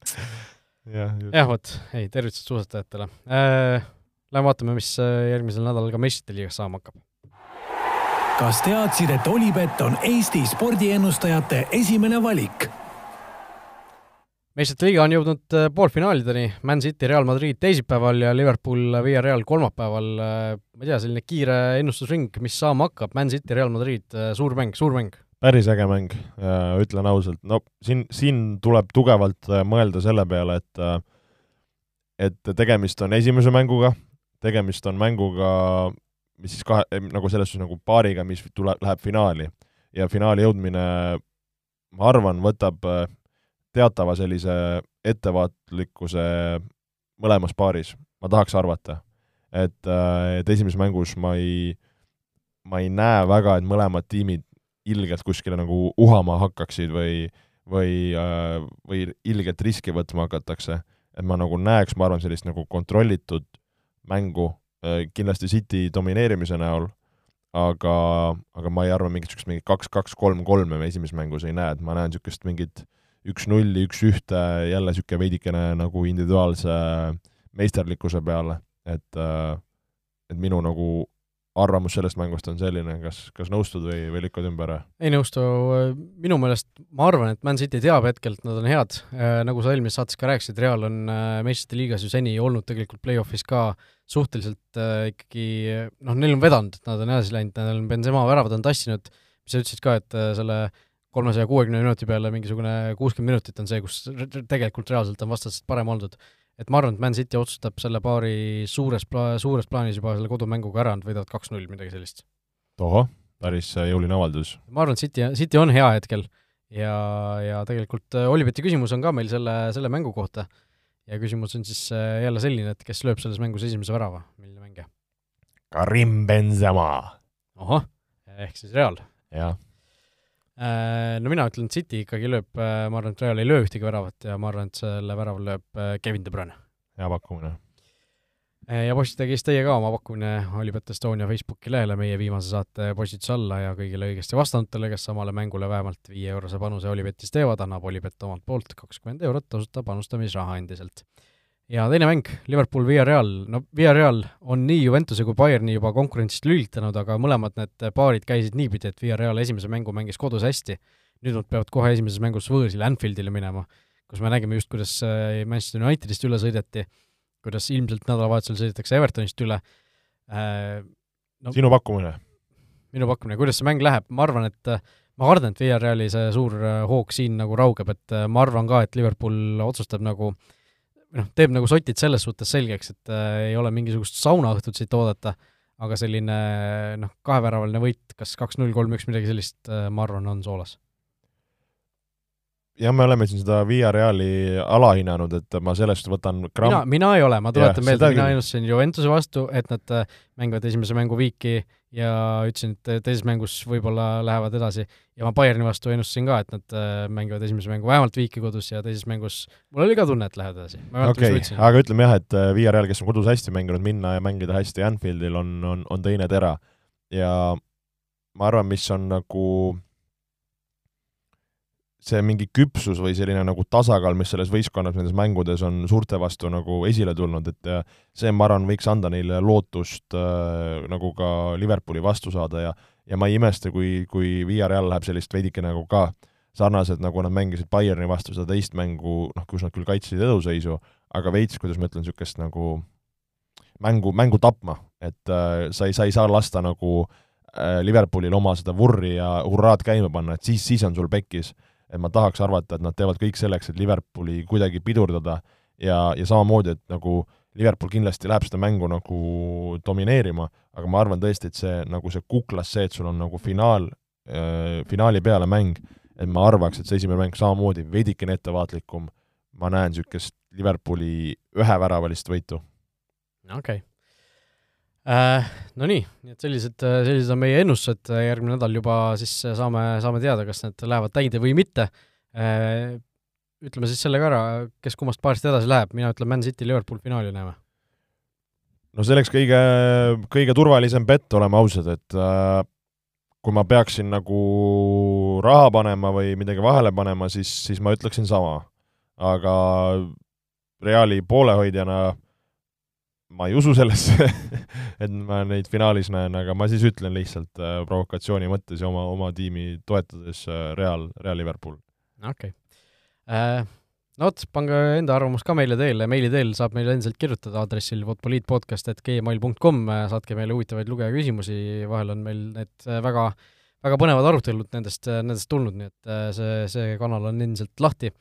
jah, jah, vot, ei, tervitused suusatajatele äh,. Lähme vaatame, mis äh, järgmisel nädalal ka meistrite liigas saama hakkab. kas teadsid, et Olipet on Eesti spordiennustajate esimene valik? Meistrite liiga on jõudnud äh, poolfinaalideni, Man City, Real Madrid teisipäeval ja Liverpool, Villarreal kolmapäeval. Äh, ma ei tea, selline kiire ennustusring, mis saama hakkab, Man City, Real Madrid, äh, suur mäng, suur mäng. päris äge mäng, ütlen ausalt, no siin, siin tuleb tugevalt mõelda selle peale, et et tegemist on esimese mänguga, tegemist on mänguga, mis siis kahe, nagu selles suhtes nagu paariga, mis tule-, läheb finaali. ja finaali jõudmine, ma arvan, võtab teatava sellise ettevaatlikkuse mõlemas paaris, ma tahaks arvata. et, äh, et esimeses mängus ma ei, ma ei näe väga, et mõlemad tiimid ilgelt kuskile nagu uhama hakkaksid või, või, äh, või ilgelt riski võtma hakatakse. et ma nagu näeks, ma arvan, sellist nagu kontrollitud mängu, äh, kindlasti City domineerimise näol, aga, aga ma ei arva mingit niisugust mingit kaks-kaks-kolm-kolme me esimeses mängus ei näe, et ma näen niisugust mingit üks-nulli, üks-ühte, jälle niisugune veidikene nagu individuaalse meisterlikkuse peale, et et minu nagu arvamus sellest mängust on selline, kas, kas nõustud või, või lükkad ümber? ei nõustu, minu meelest ma arvan, et Man City teab hetkel, et nad on head, nagu sa eelmises saates ka rääkisid, Real on äh, meistrite liigas ju seni olnud tegelikult play-off'is ka suhteliselt äh, ikkagi noh, neil on vedanud, et nad on edasi läinud, neil on Benzema väravad on tassinud, sa ütlesid ka, et äh, selle kolmesaja kuuekümne minuti peale mingisugune kuuskümmend minutit on see, kus tegelikult reaalselt on vastasest parem oldud. et ma arvan, et Man City otsustab selle paari suures pla-, suures plaanis juba selle kodumänguga ära, nad võidavad kaks-null, midagi sellist. tohoh, päris jõuline avaldus. ma arvan, et City, City on hea hetkel ja, ja tegelikult äh, Olibeti küsimus on ka meil selle, selle mängu kohta. ja küsimus on siis äh, jälle selline, et kes lööb selles mängus esimese värava, milline mängija? Karim Benzema. ahah, ehk siis Real. jah no mina ütlen, et City ikkagi lööb, äh, ma arvan, et Real ei löö ühtegi väravat ja ma arvan, et selle värava lööb äh, Kevin De Bruyne. hea pakkumine. ja postitage siis teie ka oma pakkumine Olipet Estonia Facebooki lehele meie viimase saate postituse alla ja kõigile õigesti vastanutele, kes samale mängule vähemalt viie-eurose panuse Olipetis teevad, annab Olipet omalt poolt kakskümmend eurot tasuta panustamisraha endiselt ja teine mäng, Liverpool Villarreal, no Villarreal on nii Juventuse kui Bayerni juba konkurentsist lülitanud, aga mõlemad need paarid käisid niipidi, et Villarreal esimese mängu mängis kodus hästi, nüüd nad peavad kohe esimeses mängus võõrsil Anfieldile minema, kus me nägime just, kuidas äh, Manchester Unitedist üle sõideti, kuidas ilmselt nädalavahetusel sõidetakse Evertonist üle äh,. No, sinu pakkumine? minu pakkumine, kuidas see mäng läheb, ma arvan, et ma kardan, et Villarreali see suur äh, hoog siin nagu raugeb, et äh, ma arvan ka, et Liverpool otsustab nagu äh, noh, teeb nagu sotid selles suhtes selgeks, et äh, ei ole mingisugust saunaõhtut siit oodata, aga selline noh, kaheväravaline võit, kas kaks-null, kolm-üks, midagi sellist, äh, ma arvan, on soolas jah, me oleme siin seda Via Reali alahinnanud, et ma sellest võtan gramm mina, mina ei ole, ma tuletan yeah, meelde, mina ennustasin Juventuse vastu, et nad äh, mängivad esimese mängu viiki ja ütlesin, et teises mängus võib-olla lähevad edasi ja ma Bayerni vastu ennustasin ka, et nad äh, mängivad esimese mängu vähemalt viiki kodus ja teises mängus mul oli ka tunne, et lähevad edasi. okei aga ütleme jah, et äh, Via Real, kes on kodus hästi mänginud, minna ja mängida hästi Anfieldil on, on, on teine tera. ja ma arvan, mis on nagu see mingi küpsus või selline nagu tasakaal, mis selles võistkonnas nendes mängudes on suurte vastu nagu esile tulnud, et see, ma arvan, võiks anda neile lootust äh, nagu ka Liverpooli vastu saada ja ja ma ei imesta, kui, kui Villarreal läheb sellist veidike nagu ka sarnaselt, nagu nad mängisid Bayerni vastu seda teist mängu, noh, kus nad küll kaitsesid eduseisu, aga veits, kuidas ma ütlen, niisugust nagu mängu, mängu tapma, et äh, sa ei, sa ei saa lasta nagu äh, Liverpoolil oma seda vurri ja hurraad käima panna, et siis, siis on sul pekkis et ma tahaks arvata, et nad teevad kõik selleks, et Liverpooli kuidagi pidurdada. Ja, ja samamoodi, et nagu Liverpool kindlasti läheb seda mängu nagu domineerima, aga ma arvan tõesti, et see nagu see kuklas see, et sul on nagu finaal äh,, finaali peale mäng, et ma arvaks, et see esimene mäng samamoodi veidikene ettevaatlikum, ma näen niisugust Liverpooli üheväravalist võitu. okei. okay Äh, no nii, et sellised, sellised on meie ennustused, järgmine nädal juba siis saame, saame teada, kas need lähevad täide või mitte. Äh, ütleme siis selle ka ära, kes kummast paarist edasi läheb, mina ütlen Man City, Liverpool finaali näeme. no see oleks kõige, kõige turvalisem bett, oleme ausad, et äh, kui ma peaksin nagu raha panema või midagi vahele panema, siis, siis ma ütleksin sama. aga Reali poolehoidjana ma ei usu sellesse et ma neid finaalis näen, aga ma siis ütlen lihtsalt äh, provokatsiooni mõttes ja oma, oma tiimi toetades äh, Real, Real Liverpool. okei okay. äh,. no vot, pange enda arvamus ka meile teele, meili teel saab meile endiselt kirjutada aadressil futboliitpodcast.gmail.com, saatke meile huvitavaid lugejaküsimusi, vahel on meil need äh, väga väga põnevad arutelud nendest, äh, nendest tulnud, nii et äh, see, see kanal on endiselt lahti.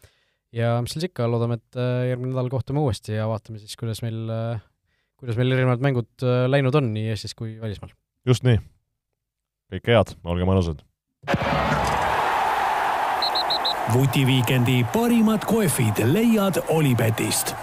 ja mis siis ikka, loodame, et järgmine nädal kohtume uuesti ja vaatame siis, kuidas meil äh, kuidas meil erinevad mängud äh, läinud on nii Eestis kui välismaal. just nii. kõike head, olge mõnusad! vutiviikendi parimad kohvid leiad Olipetist